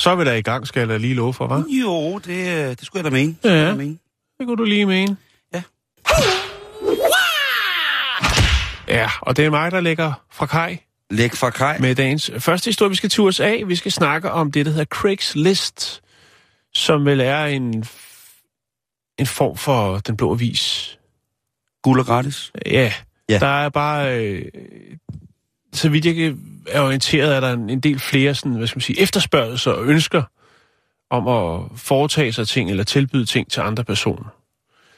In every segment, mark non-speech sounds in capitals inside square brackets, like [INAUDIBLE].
Så er vi da i gang, skal jeg da lige love for, hva'? Jo, det, øh, det skulle jeg da mene. Ja. jeg da mene. Det kunne du lige mene. Ja. Ja, og det er mig, der ligger fra kaj Læg fra kaj. med dagens første historie. Vi skal til USA. Vi skal snakke om det, der hedder Craigslist, som vel er en, en form for den blå avis. Guld og gratis. Ja, Ja. der er bare... Øh, så vidt jeg er orienteret, er der en, del flere sådan, hvad skal man sige, efterspørgelser og ønsker om at foretage sig ting eller tilbyde ting til andre personer.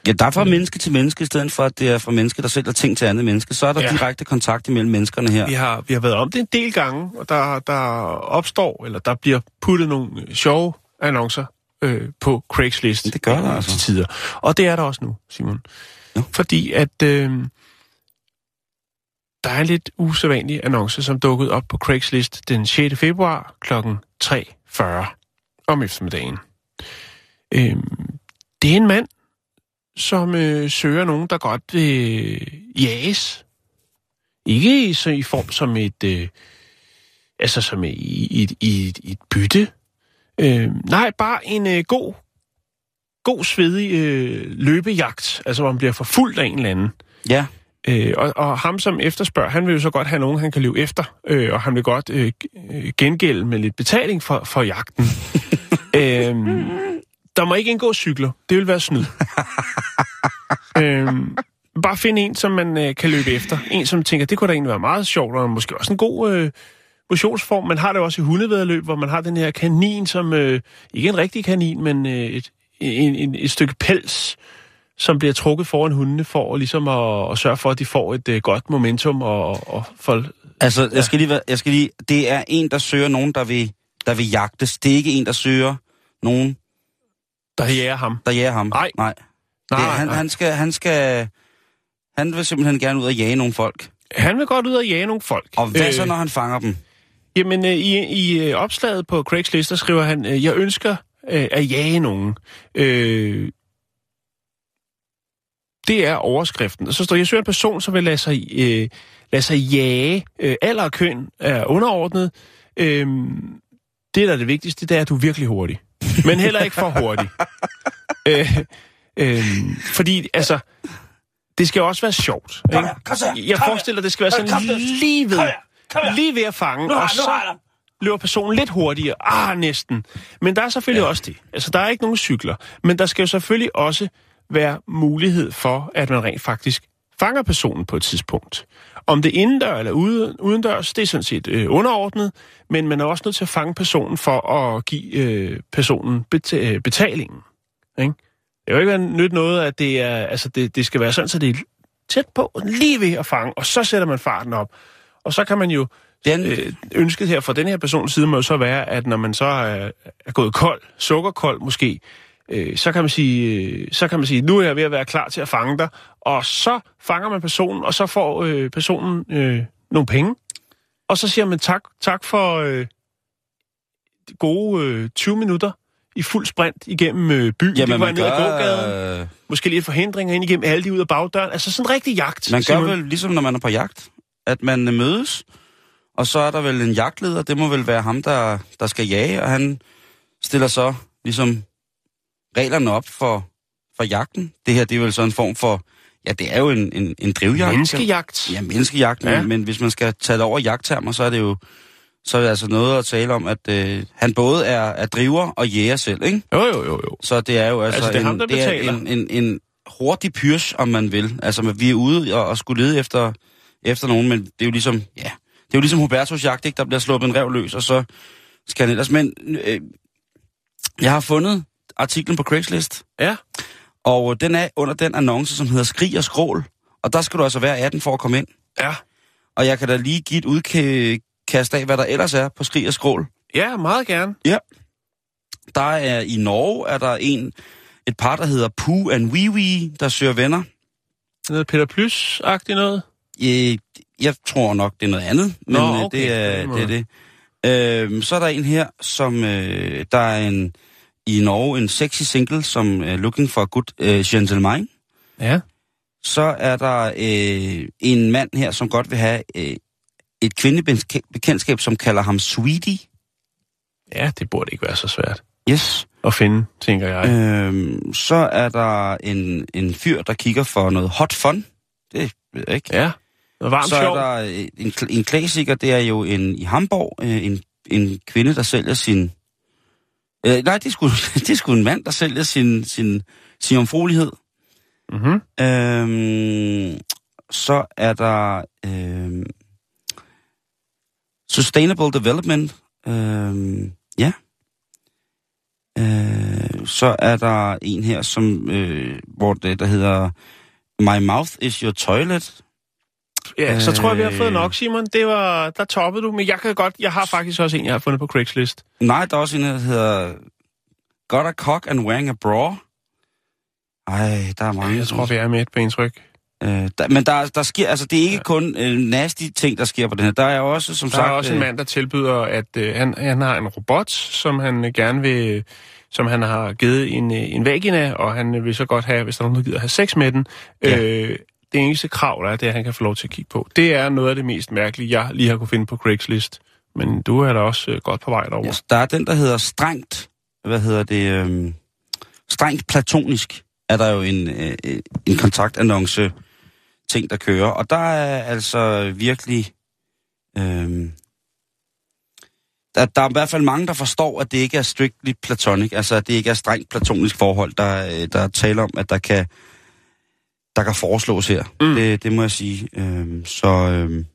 Ja, der er fra menneske til menneske, i stedet for at det er fra menneske, der sælger ting til andet menneske. Så er der Ja. ja. direkte kontakt imellem menneskerne her. Vi har, vi har været om det en del gange, og der, der opstår, eller der bliver puttet nogle sjove annoncer øh, på Craigslist. Det gør der altså. Til tider. Og det er der også nu, Simon. Nå. Fordi at øh, dejligt usædvanlig annonce, som dukkede op på Craigslist den 6. februar kl. 3.40 om eftermiddagen. Øh, det er en mand, som øh, søger nogen, der godt vil jages. Ikke i, så i form som et, øh, altså som i, et, et- i et bytte. Øh, nej, bare en øh, god, god svedig øh, løbejagt, altså hvor man bliver forfulgt af en eller anden. Ja. Øh, og, og ham, som efterspørger, han vil jo så godt have nogen, han kan løbe efter, øh, og han vil godt øh, øh, gengælde med lidt betaling for, for jagten. [LAUGHS] øh, der må ikke indgå cykler. Det vil være snyd. øh, bare finde en, som man øh, kan løbe efter. En, som tænker, det kunne da egentlig være meget sjovt, og måske også en god øh, motionsform. Man har det også i hundevedløb, hvor man har den her kanin, som øh, ikke en rigtig kanin, men øh, et, en, en, et stykke pels, som bliver trukket foran hundene for ligesom at, at sørge for, at de får et øh, godt momentum og, og for, Altså, jeg skal, lige, jeg skal lige... Det er en, der søger nogen, der vil, der vil jagtes. Det er ikke en, der søger nogen, der jager ham. der jager ham. Nej. Nej. Nej, det, han, nej. han, skal, han skal... Han vil simpelthen gerne ud og jage nogle folk. Han vil godt ud og jage nogle folk. Og hvad så, når han fanger dem? Jamen, øh, i, i øh, opslaget på Craigslist, der skriver han, øh, jeg ønsker øh, at jage nogen. Øh, det er overskriften. Og så står, jeg søger en person, som vil lade sig, øh, lade sig jage. Øh, alder og køn er underordnet. Øh, det, der er det vigtigste, det er, at du er virkelig hurtig. Men heller ikke for hurtig. [LAUGHS] øh, øh, fordi, altså, det skal også være sjovt. Ikke? kom så, Jeg kom forestiller, det skal være sådan lige ved, lige ved at fange, og så løber personen lidt hurtigere. Ah, næsten. Men der er selvfølgelig ja. også det. Altså, der er ikke nogen cykler. Men der skal jo selvfølgelig også være mulighed for, at man rent faktisk fanger personen på et tidspunkt. Om det er indendør eller ude, udendørs, det er sådan set øh, underordnet, men man er også nødt til at fange personen for at give øh, personen bet- øh, betalingen. Ikke? Det kan jo ikke nyt noget, at det, er, altså det, det skal være sådan, så det er tæt på, lige ved at fange, og så sætter man farten op. Og så kan man jo Den, øh, ønsket her fra den her persons side må jo så være, at når man så er, er gået kold, sukkerkold måske, øh, så, kan man sige, øh, så kan man sige, nu er jeg ved at være klar til at fange dig, og så fanger man personen, og så får øh, personen øh, nogle penge, og så siger man tak, tak for øh, de gode øh, 20 minutter i fuld sprint igennem øh, byen. det kan være man ned ad gågaden, øh, måske lidt forhindringer ind igennem alle de ud af bagdøren. Altså sådan en rigtig jagt. man gør Simon. vel ligesom, når man er på jagt, at man øh, mødes, og så er der vel en jagtleder, det må vel være ham, der, der skal jage, og han stiller så ligesom reglerne op for, for jagten. Det her, det er vel sådan en form for, ja, det er jo en, en, en drivjagt. Menneskejagt. Ja, menneskejagt, Ja. men, men hvis man skal tage det over jagttermer, så er det jo så er det altså noget at tale om, at øh, han både er, er driver og jæger selv, ikke? Jo, jo, jo, jo. Så det er jo altså, Altså, det er en, ham, der det er en, en, en hurtig pyrs, om man vil. Altså, vi er ude og, og skulle lede efter, efter nogen, men det er jo ligesom, ja, det er jo ligesom Hubertos jagt, ikke? Der bliver sluppet en rev løs, og så skal han ellers. Men øh, Jeg har fundet artiklen på Craigslist, Ja. og den er under den annonce, som hedder Skrig og Skrål. Og der skal du altså være 18 for at komme ind. Ja. Og jeg kan da lige give et udkast af, hvad der ellers er på Skrig og Skrål. Ja, meget gerne. Ja. Der er i Norge, er der en, et par, der hedder Pooh and Wee Wee, der søger venner. Noget Peter Plys-agtigt noget. Jeg, jeg tror nok, det er noget andet, men Nå, øh, okay, det, er, det er det. Øhm, så er der en her, som øh, der er en i Norge en sexy single, som er looking for a good øh, gentleman. Ja. Så er der øh, en mand her, som godt vil have øh, et kvindebekendtskab, som kalder ham Sweetie. Ja, det burde ikke være så svært Yes. at finde, tænker jeg. Øhm, så er der en, en fyr, der kigger for noget hot fun. Det ved jeg ikke. Ja. Noget varmt så sjov. er der en, en klassiker, det er jo en i Hamburg, en, en kvinde, der sælger sin... Øh, nej, det er, sgu, [LAUGHS] det er sgu en mand, der sælger sin, sin, sin omfruelighed. Mm-hmm. Øhm, så er der øhm, Sustainable Development. Øhm, ja. Øh, så er der en her, som, øh, hvor det, der hedder My mouth is your toilet. Ja, så tror jeg, vi har fået Øh. nok, Simon. Det var, der toppede du, men jeg kan godt, jeg har faktisk også en, jeg har fundet på Craigslist. Nej, der er også en, der hedder Got a cock and wearing a bra. Ej, der er mange. Jeg tror, vi er med et på indtryk. Øh, der, men der, der sker, altså det er ikke kun øh, nasty ting, der sker på den her. Der er også, som Der sagt... er også en øh, mand, der tilbyder, at øh, han, han har en robot, som han øh, gerne vil, som han har givet en, øh, en vagina, og han vil så godt have, hvis der er nogen, der gider have sex med den. Ja. Øh, det eneste krav, der er, det er, at han kan få lov til at kigge på. Det er noget af det mest mærkelige, jeg lige har kunne finde på Craigslist. Men du er da også øh, godt på vej derover. Yes, der er den, der hedder strengt, hvad hedder det, øh, strengt platonisk, er der jo en, øh, øh, en kontaktannonce ting, der kører. Og der er altså virkelig, Øh, der, der er i hvert fald mange, der forstår, at det ikke er strictly platonic, altså at det ikke er strengt platonisk forhold, der, øh, der taler om, at der kan, der kan foreslås her. Mm. Det, det må jeg sige. Øhm, så, øhm,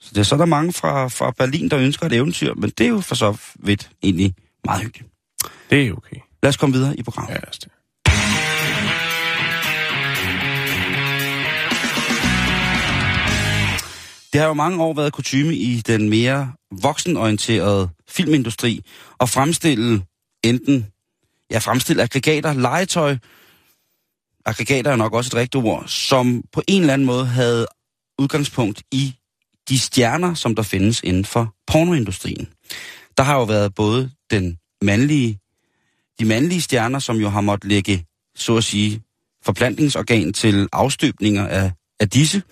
så, det, så er der mange fra, fra Berlin, der ønsker et eventyr, men det er jo for så vidt egentlig meget hyggeligt. Det er okay. Lad os komme videre i programmet. Ja, altså. Det har jo mange år været kutume i den mere voksenorienterede filmindustri at fremstille enten, ja, fremstille aggregater, legetøj, aggregater er nok også et rigtigt ord, som på en eller anden måde havde udgangspunkt i de stjerner, som der findes inden for pornoindustrien. Der har jo været både den mandlige, de mandlige stjerner, som jo har måttet lægge, så at sige, forplantningsorgan til afstøbninger af, af disse,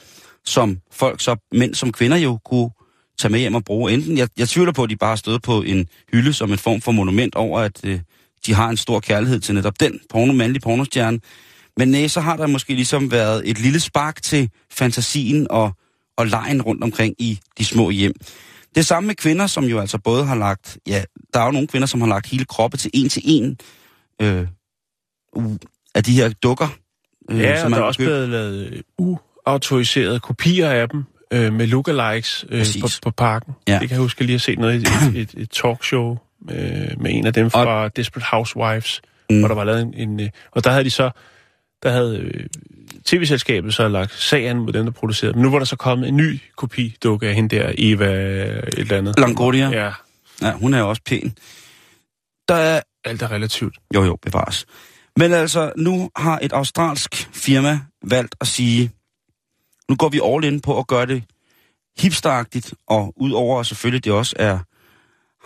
som folk, så mænd som kvinder jo kunne tage med hjem og bruge. Enten, jeg, jeg tvivler på, at de bare stod på en hylde som en form for monument over, at øh, de har en stor kærlighed til netop den porno, mandlige pornostjerne. Men nej, så har der måske ligesom været et lille spark til fantasien og, og lejen rundt omkring i de små hjem. Det samme med kvinder, som jo altså både har lagt, ja, der er jo nogle kvinder, som har lagt hele kroppe til en til en øh, af de her dukker. Øh, Ja, og som der man er også købe. blevet lavet øh, uautoriserede kopier af dem øh, med lookalikes øh, Præcis. på, på parken. Ja. Det kan jeg huske, at jeg lige har set noget i et, et, et talkshow øh, med en af dem fra og... Desperate Housewives, mm. hvor der var lavet en... en øh, og der havde de så... Der havde øh, tv-selskabet så lagt sagen mod dem, der producerede dem. Nu var der så kommet en ny kopi dukke af hende der, Eva et eller andet. Longoria. Ja, Ja, hun er jo også pæn. Der er... alt er relativt. Jo, jo, bevares. Men altså, nu har et australsk firma valgt at sige, nu går vi all in på at gøre det hipsteragtigt, og udover at selvfølgelig det også er,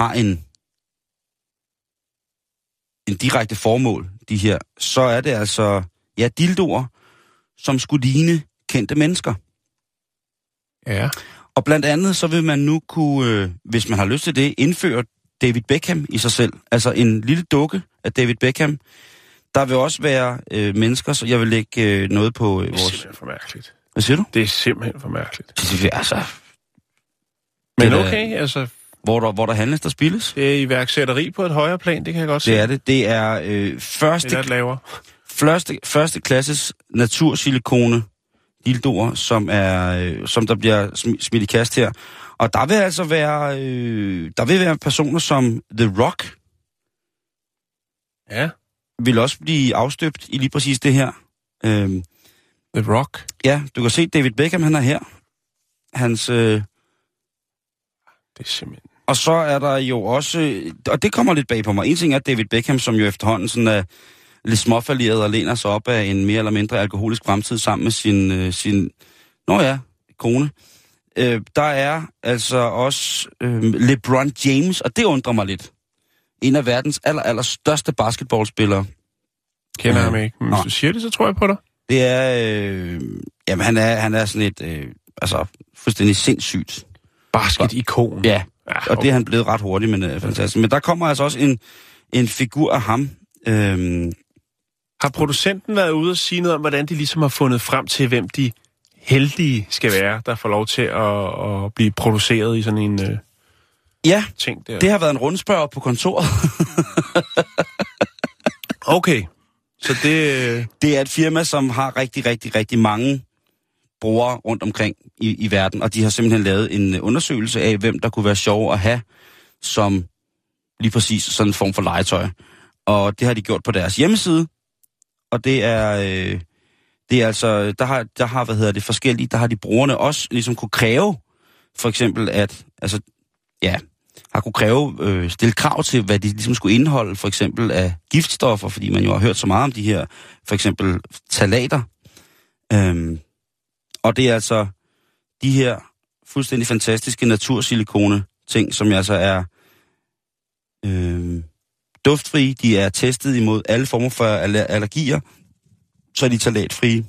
har en, en direkte formål, de her, så er det altså, ja, dildoer, som skulle ligne kendte mennesker. Ja. Og blandt andet så vil man nu kunne, øh, hvis man har lyst til det, indføre David Beckham i sig selv. Altså en lille dukke af David Beckham. Der vil også være øh, mennesker, så jeg vil lægge øh, noget på øh, Det er vores... simpelthen for mærkeligt. Hvad siger du? Det er simpelthen for mærkeligt. Altså, Men Det er okay, altså, hvor der, hvor der handles, der spilles. det er iværksætteri på et højere plan, det kan jeg godt se. Det er det. Det er øh, første, Det er lavere. Første, første klasses natursilikone dildoer, som, er, øh, som der bliver sm- smidt i kast her. Og der vil altså være, øh, der vil være personer som The Rock, Ja. vil også blive afstøbt i lige præcis det her. Øhm, The Rock. ja, du kan se David Beckham, han er her. Hans, øh, Det er simpelthen... og så er der jo også, og det kommer lidt bag på mig. En ting er David Beckham, som jo efterhånden sådan er lidt småfalderet og læner sig op af en mere eller mindre alkoholisk fremtid sammen med sin, øh, sin nå ja, kone. Øh, der er altså også øh, LeBron James, og det undrer mig lidt. En af verdens aller, aller største basketballspillere. Kender Ja. ham ikke. Men Nå. hvis du siger det, så tror jeg på dig. Det er, øh, jamen han er, han er sådan et, øh, altså fuldstændig sindssygt. Basket-ikon. Ja, ja og det er han blevet ret hurtigt, men øh, fantastisk. Men der kommer altså også en, en figur af ham. Øhm, Har producenten været ude og sige noget om, hvordan de ligesom har fundet frem til, hvem de heldige skal være, der får lov til at, at blive produceret i sådan en øh, ja, ting der? det har været en rundspørg på kontoret. [LAUGHS] Okay. Så det... øh, Det er et firma, som har rigtig, rigtig, rigtig mange brugere rundt omkring i, i verden, og de har simpelthen lavet en øh, undersøgelse af, hvem der kunne være sjov at have som lige præcis sådan en form for legetøj. Og det har de gjort på deres hjemmeside, og det er, øh, det er altså, der har, der har, hvad hedder det, forskellige, der har de brugerne også ligesom kunne kræve, for eksempel at, altså, ja, har kunne kræve, øh, stille krav til, hvad de ligesom skulle indeholde, for eksempel af giftstoffer, fordi man jo har hørt så meget om de her, for eksempel talater. Øhm, og det er altså de her fuldstændig fantastiske natursilikone ting, som altså er øh, duftfrie. De er testet imod alle former for aller- allergier, så er de talatfrie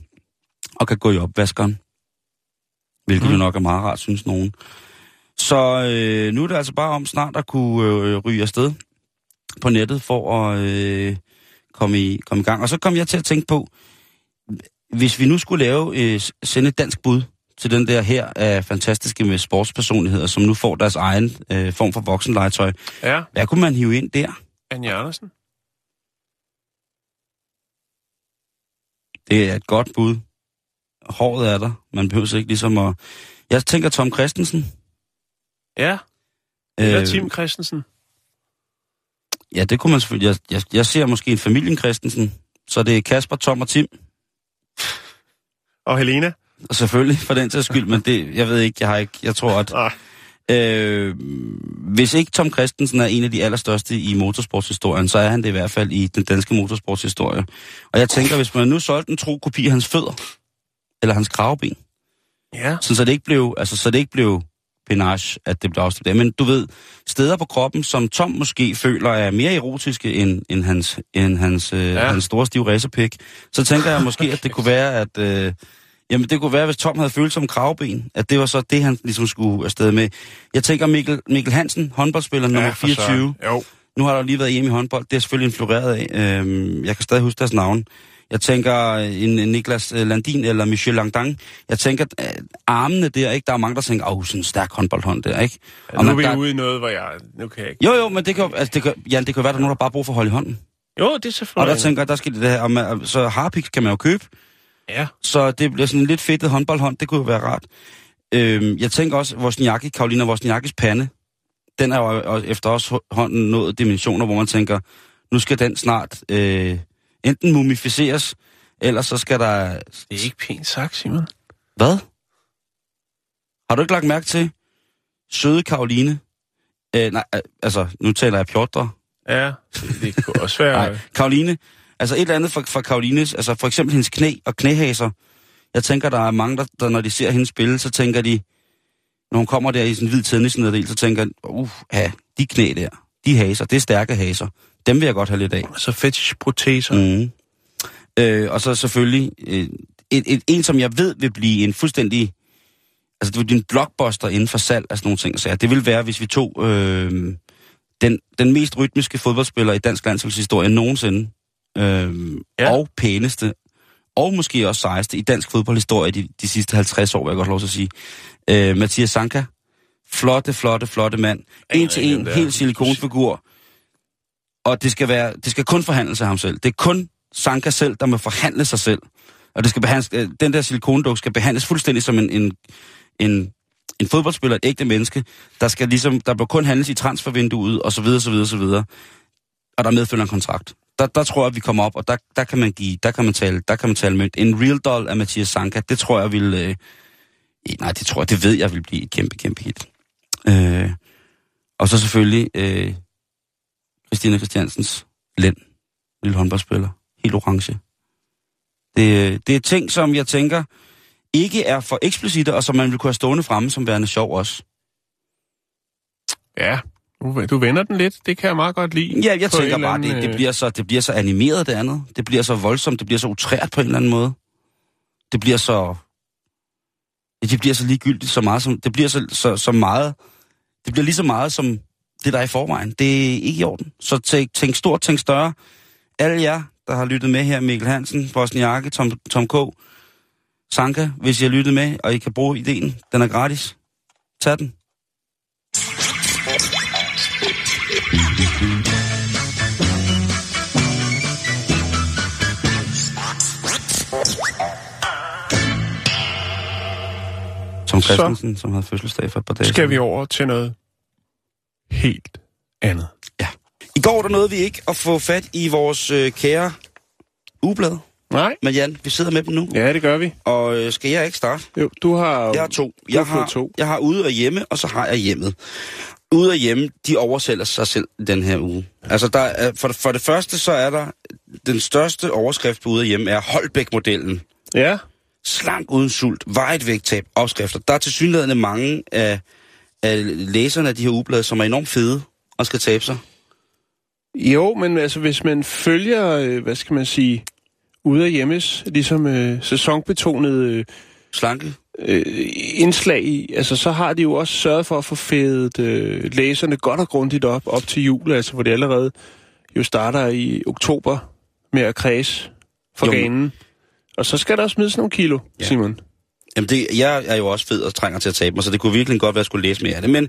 og kan gå i opvaskeren. Hvilket mm. jo nok er meget rart, synes nogen. Så øh, nu er det altså bare om snart at kunne øh, ryge afsted på nettet for at øh, komme, i, komme i gang. Og så kom jeg til at tænke på, hvis vi nu skulle lave, øh, sende et dansk bud til den der her af fantastiske med sportspersonligheder, som nu får deres egen øh, form for voksenlegetøj, ja, hvad kunne man hive ind der? Anja Andersen. Det er et godt bud. Håret er der. Man behøver ikke ligesom at... Jeg tænker Tom Christensen. Ja, eller Øh, Tim Christensen. Ja, det kunne man selvfølgelig. Jeg, jeg, jeg ser måske en familien Christensen. Så det er Kasper, Tom og Tim. Og Helena. Og selvfølgelig, for den til skyld, men det, jeg ved ikke, jeg har ikke, jeg tror, at øh, hvis ikke Tom Christensen er en af de allerstørste i motorsportshistorien, så er han det i hvert fald i den danske motorsportshistorie. Og jeg tænker, hvis man nu solgte en tro kopi af hans fødder, eller hans kravben, ja. sådan, så det ikke blev, altså, så det ikke blev penage, at det blev afstemt. Men du ved, steder på kroppen, som Tom måske føler er mere erotiske end, end hans, end hans, øh, Ja. hans store stive racerpik, så tænker jeg måske, at det kunne være, at... Øh, Jamen, det kunne være, hvis Tom havde følt som kravben, at det var så det, han ligesom skulle afsted med. Jeg tænker Mikkel, Mikkel Hansen, håndboldspiller nummer ja, for 24. søren. Jo. Nu har der lige været hjemme i håndbold. Det er selvfølgelig influeret af. Øhm, jeg kan stadig huske deres navn. Jeg tænker en, en Niklas øh, Landin eller Michel Langdang. Jeg tænker, at armene der, ikke? Der er mange, der tænker, åh, sådan en stærk håndboldhånd der, ikke? Ja, nu er vi der, ude i noget, hvor jeg... Nu kan jeg ikke... Jo, jo, men det kan, altså, det kan, Jan, det kan være, at der er nogen, der bare har brug for at holde i hånden. Jo, det er Og selvfølgelig... der tænker jeg, der skal det her, og man, så harpiks kan man jo købe, Ja. så det bliver sådan lidt fedtet håndboldhånd, det kunne jo være rart. Øhm, jeg tænker også, Wozniacki, Karolina Wozniakkis pande, den er jo efter også hånden nået dimensioner, hvor man tænker, nu skal den snart øh, enten mumificeres, eller så skal der... Det er ikke pænt sagt, Simon. Hvad? Har du ikke lagt mærke til søde Karoline? Øh, nej, altså, nu taler jeg pjotre. Ja, det, det kunne også være... Nej, Karoline. Altså et eller andet fra, fra Karolines, altså for eksempel hendes knæ og knæhaser. Jeg tænker, der er mange, der, der når de ser hende spille, så tænker de, når hun kommer der i sådan en hvid tennisnederdel, så tænker uh, ja, de knæ der, de haser, det er stærke haser. Dem vil jeg godt have lidt af. Så fetish-proteser. Mm. Øh, og så selvfølgelig øh, et, et, en, som jeg ved vil blive en fuldstændig... Altså, det vil blive en blockbuster inden for salg af sådan nogle ting. Så ja, det vil være, hvis vi tog øh, den, den mest rytmiske fodboldspiller i dansk landsholdshistorie nogensinde. Øh, Ja. Og pæneste, og måske også sejeste i dansk fodboldhistorie de, de sidste 50 år, vil jeg godt lov til at sige. Øh, Mathias Sanka. Flotte, flotte, flotte mand. En til en, helt silikonfigur. Og det skal, være, det skal kun forhandles af ham selv. Det er kun Sanka selv, der må forhandle sig selv. Og det skal behandles, øh, den der silikonduk skal behandles fuldstændig som en, en, en, en fodboldspiller, et ægte menneske, der skal ligesom, der bør kun handles i transfervinduet, og så videre, så videre, så videre. Og der medfølger en kontrakt. Der, der tror jeg, at vi kommer op, og der, der kan man give, der kan man tale, der kan man tale mønt. En real doll af Mathias Sanka, det tror jeg vil, øh, nej, det tror jeg, det ved jeg vil blive et kæmpe, kæmpe hit. Øh, og så selvfølgelig øh, Christina Christiansens Lend, lille håndboldspiller, helt orange. Det, øh, det er ting, som jeg tænker ikke er for eksplicite, og som man vil kunne have stående fremme som værende sjov også. Ja, du, du vender den lidt. Det kan jeg meget godt lide. Ja, jeg tænker bare, eller det, anden, det, bliver så, det bliver så animeret det andet. Det bliver så voldsomt, det bliver så utrært på en eller anden måde. Det bliver så... Ja, det bliver så ligegyldigt så meget som... Det bliver så, så, så meget... Det bliver lige så meget som det, der er i forvejen. Det er ikke i orden. Så tænk, tænk stort, tænk større. Alle jer, der har lyttet med her, Mikkel Hansen, Bosniakke, Tom, Tom K., Sanka, hvis I har lyttet med, og I kan bruge ideen, den er gratis. Tag den. Tom Så- Christensen, som havde fødselsdag for et par dage Skal vi over til noget helt andet. I går der nåede vi ikke at få fat i vores øh, kære ugeblad. Nej? Men Jan, vi sidder med dem nu. Ja, det gør vi. Og øh, skal jeg ikke starte? Jo, du har... Jeg har to. Jeg har, to. jeg har ude og hjemme, og så har jeg hjemmet. Ude og hjemme, de oversælger sig selv den her uge. Altså, der er, for, det, for det første, så er der den største overskrift på ude og hjemme, er Holbæk-modellen. Ja? Slank uden sult, vejet vægttab, opskrifter. Der er til synligheden mange af, af læserne af de her ugeblade, som er enormt fede og skal tabe sig. Jo, men altså, hvis man følger, øh, hvad skal man sige, ude af hjemmes, ligesom øh, sæsonbetonede øh, Slanke. Øh, indslag i, altså så har de jo også sørget for at få fædet øh, læserne godt og grundigt op, op til jul, altså hvor det allerede jo starter i oktober med at kredse for Jo, ganen. Og så skal der også smides nogle kilo, Ja. Simon. Jamen, det, jeg er jo også fed og trænger til at tabe mig, så det kunne virkelig godt være, at jeg skulle læse mere af det. Men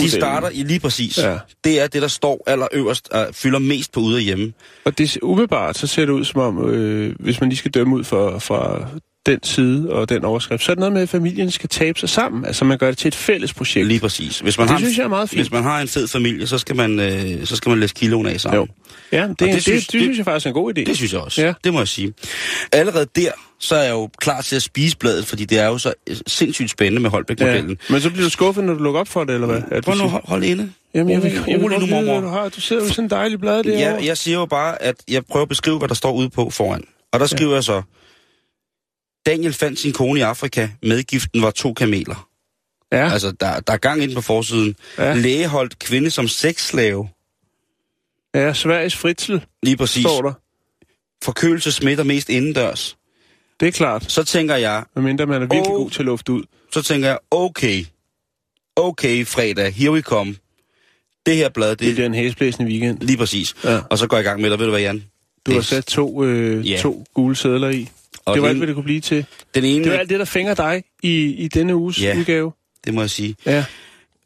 de starter i lige præcis. Ja. Det er det, der står allerøverst og fylder mest på ude og hjemme. Og det umiddelbart, så ser det ud som om, øh, hvis man lige skal dømme ud fra, fra den side og den overskrift, så er det noget med, at familien skal tabe sig sammen. Altså man gør det til et fælles projekt. Lige præcis. Hvis man det har synes jeg er meget fint. Hvis man har en fed familie, så skal man, øh, så skal man læse kiloen af sammen. Jo. Ja, det, det, det det, synes- det, det, synes jeg faktisk er en god idé. Det synes jeg også. Ja. Det må jeg sige. Allerede der, så er jeg jo klar til at spise bladet, fordi det er jo så øh, sindssygt spændende med Holbæk-modellen. Ja. Men så bliver du skuffet, når du lukker op for det, eller hvad? At Prøv nu, hold, hold inde. Jamen, jeg vil, jeg vil godt nu, mormor. hvad du har. Du sidder jo sådan en dejlig blad derovre. Ja, jeg siger jo bare, at jeg prøver at beskrive, hvad der står ude på foran. Og der skriver jeg så, Daniel fandt sin kone i Afrika. Medgiften var to kameler. ja. Altså, der, der er gang ind på forsiden. Ja. Læge holdt kvinde som sexslave. ja, Sveriges fritsel, Lige præcis. står der. Forkølelse smitter mest indendørs. Det er klart. Så tænker jeg, Medmindre man er virkelig Åh. god til at lufte ud. så tænker jeg, okay, okay fredag, here we come. Det her blad, det, Det bliver en hæsblæsende weekend. lige præcis. Ja. Og så går jeg i gang med dig, ved du hvad, Jan? Du har sat to, øh, Ja. to gule sædler i. Og det var alt, den, hvad det kunne blive til. den ene, Det var alt det, der fænger dig i, i denne uges Ja. udgave. det må jeg sige. Ja.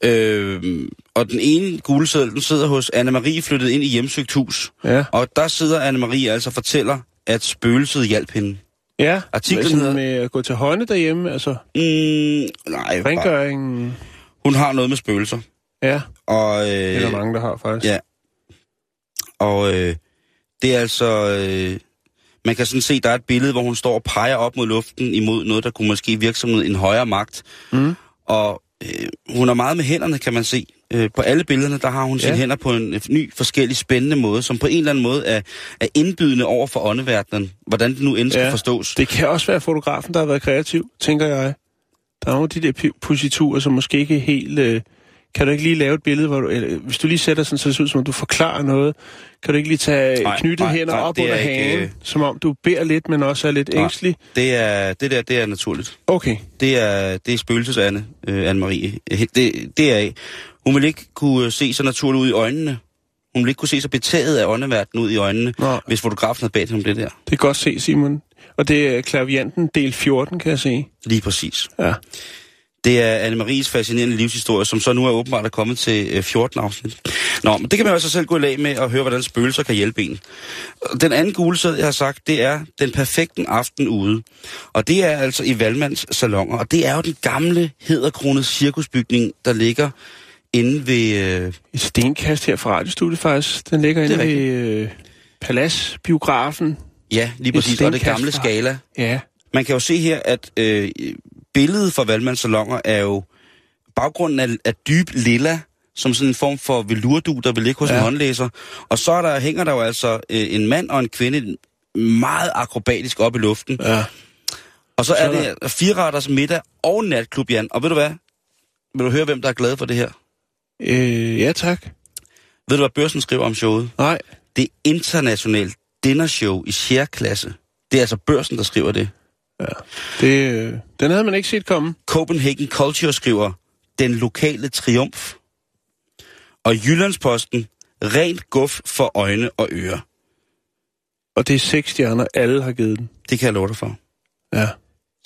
Øh, og den ene gulseddel, den sidder hos Anne-Marie, flyttet ind i hjemsøgt hus. Ja. Og der sidder Anne-Marie altså og fortæller, at spøgelset hjalp hende. Ja. Artiklen Sådan hedder- med at gå til hånde derhjemme, altså Mm, nej, bare, rengøringen. hun har noget med spøgelser. Ja, Og, det er der øh, mange, der har faktisk. ja. og øh, det er altså... Øh, man kan sådan se, der er et billede, hvor hun står og peger op mod luften imod noget, der kunne måske virke som en højere magt. Mm. Og øh, hun er meget med hænderne, kan man se. Øh, på alle billederne, der har hun sine Ja. hænder på en ny, forskellig spændende måde, som på en eller anden måde er, er indbydende over for åndeverdenen. Hvordan det nu end skal Ja. forstås. Det kan også være fotografen, der har været kreativ, tænker jeg. Der er nogle af de der positurer, som måske ikke helt... Øh, kan du ikke lige lave et billede, hvor du... Eller, hvis du lige sætter sådan, så det ser ud som om du forklarer noget. Kan du ikke lige tage Nej, knyttede nej, hænder nej, op under er ikke, hagen, øh, som om du beder lidt, men også er lidt Nej. ængstelig? Det, er, det der, det er naturligt. Okay. Det er, det er spøgelses Anne, øh, Anne-Marie. Det, det er. Hun vil ikke kunne se så naturligt ud i øjnene. Hun vil ikke kunne se så betaget af åndeverdenen ud i øjnene, Nå, hvis fotografen havde bedt om det der. det er godt se, Simon. Og det er klavianten del 14, kan jeg se. Lige præcis. Ja. Det er Anne-Maries fascinerende livshistorie, som så nu er åbenbart er kommet til øh, 14 afsnit. Nå, men det kan man jo altså selv gå i lag med og høre, hvordan spøgelser kan hjælpe en. Den anden gulesæd, jeg har sagt, det er den perfekte aften ude. Og det er altså i Valmands salonger. Og det er jo den gamle, hedderkronede cirkusbygning, der ligger inde ved... Øh, Et stenkast her fra radiostudiet faktisk. Den ligger er inde ved, øh, Paladsbiografen. Ja, lige præcis. Og det gamle skala. Ja. Man kan jo se her, at øh, billedet for valgmandssalonger er jo baggrunden af, af dyb lilla, som sådan en form for velurdu, der vil ligge hos ja. En håndlæser. Og så er der, hænger der jo altså øh, en mand og en kvinde meget akrobatisk op i luften. Ja. Og så, Så er er det fire retters middag og natklub, Jan. Og ved du hvad? Vil du høre, hvem der er glad for det her? Øh, ja, tak. Ved du, hvad børsen skriver om showet? Nej. Det er internationalt dinnershow i særklasse. Det er altså børsen, der skriver det. Det, øh, den havde man ikke set komme. Copenhagen Culture skriver, den lokale triumf. Og Jyllandsposten, rent guf for øjne og ører. Og det er seks stjerner, alle har givet den. Det kan jeg love dig for. Ja.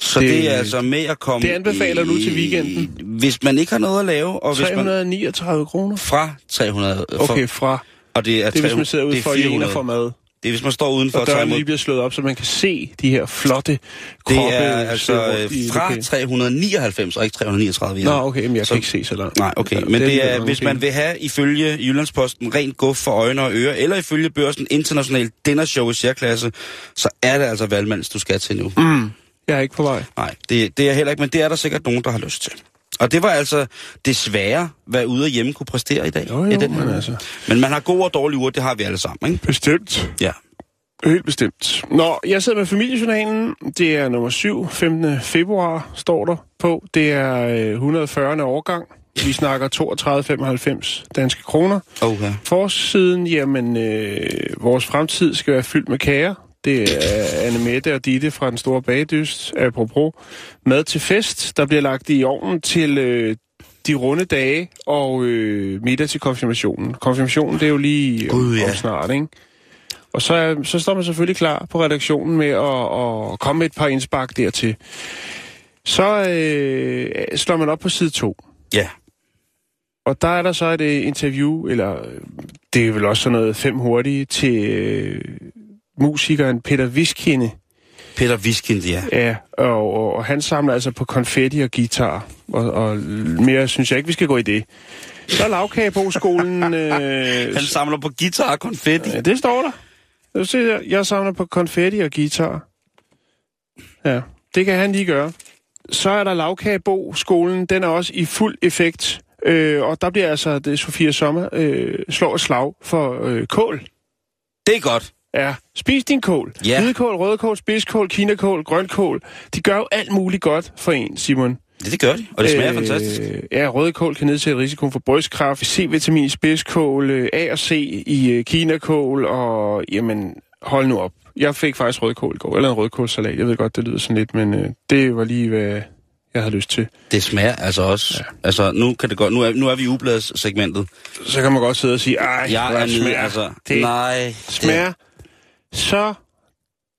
Så Det- det, er altså med at komme... det anbefaler du til weekenden? Hvis man ikke har noget at lave, og hvis man... 339 kroner. Fra 300... For, Okay, fra. og det er, Det er, hvis man sidder ude for i en 400. og får mad. Det er, hvis man står udenfor Og og døren lige bliver slået op, så man kan se de her flotte kroppe. Det er altså øh, rundt i fra lokalet. 399 og ikke 339. Nå, okay, men jeg Så- kan ikke se så langt. Nej, okay. Men det er, hvis man vil have ifølge Jyllandsposten rent guf for øjne og ører, eller ifølge børsen international dinnershow i særklasse, så er det altså valgmands, du skal til nu. Mm. Jeg er ikke på vej. Nej, det, det er heller ikke, men det er der sikkert nogen, der har lyst til. Og det var altså desværre, hvad ude og hjemme kunne præstere i dag. Jo, jo, i den men altså. men man har gode og dårlige uger, det har vi alle sammen, ikke? Bestemt. Ja. Helt bestemt. Nå, jeg sidder med familiejournalen. Det er nummer 7, 15. februar, står der på. Det er øh, 140. årgang. Vi snakker 32,95 danske kroner. Okay. Forsiden, jamen, øh, vores fremtid skal være fyldt med kager. Det er Anne Mette og Ditte fra Den Store Bagdyst, apropos. Mad til fest, der bliver lagt i ovnen til øh, de runde dage og øh, middag til konfirmationen. Konfirmationen, det er jo lige om, Gud, ja. om snart, ikke? Og så, så står man selvfølgelig klar på redaktionen med at, at komme med et par indspark dertil. Så øh, slår man op på side 2. Ja. Og der er der så et øh, interview, eller øh, det er vel også sådan noget fem hurtige, til øh, musikeren Peter Viskinde. Peter Viskind, ja. Ja, og, og, og han samler altså på konfetti og guitar. Og, og mere synes jeg ikke, vi skal gå i det. Så er lavkageboskolen... [LAUGHS] Øh, Han samler på guitar og konfetti. ja, det står der. Du ser, jeg samler på konfetti og guitar. Ja, det kan han lige gøre. Så er der lavkageboskolen. Den er også i fuld effekt. Øh, og der bliver altså det Sofia Sommer øh, slår et slag for øh, kål. Det er godt. Ja, spis din kål. Ja. Hvidkål, rødkål, spidskål, kinakål, grønkål. De gør jo alt muligt godt for en, Simon. Ja, det gør de. Og det smager øh... fantastisk. Ja, rødkål kan nedsætte risikoen for brystkræft, C-vitamin i spidskål, øh, A og C i øh, kinakål, og jamen, hold nu op. Jeg fik faktisk rødkål i går, eller en rødkålsalat. Jeg ved godt, det lyder sådan lidt, men øh, det var lige, hvad jeg havde lyst til. Det smager altså også. Ja. Altså, nu kan det godt. Nu er, nu er vi i ubladssegmentet. Så kan man godt sidde og sige, ej, Jeg er smager altså. det Nej. smager så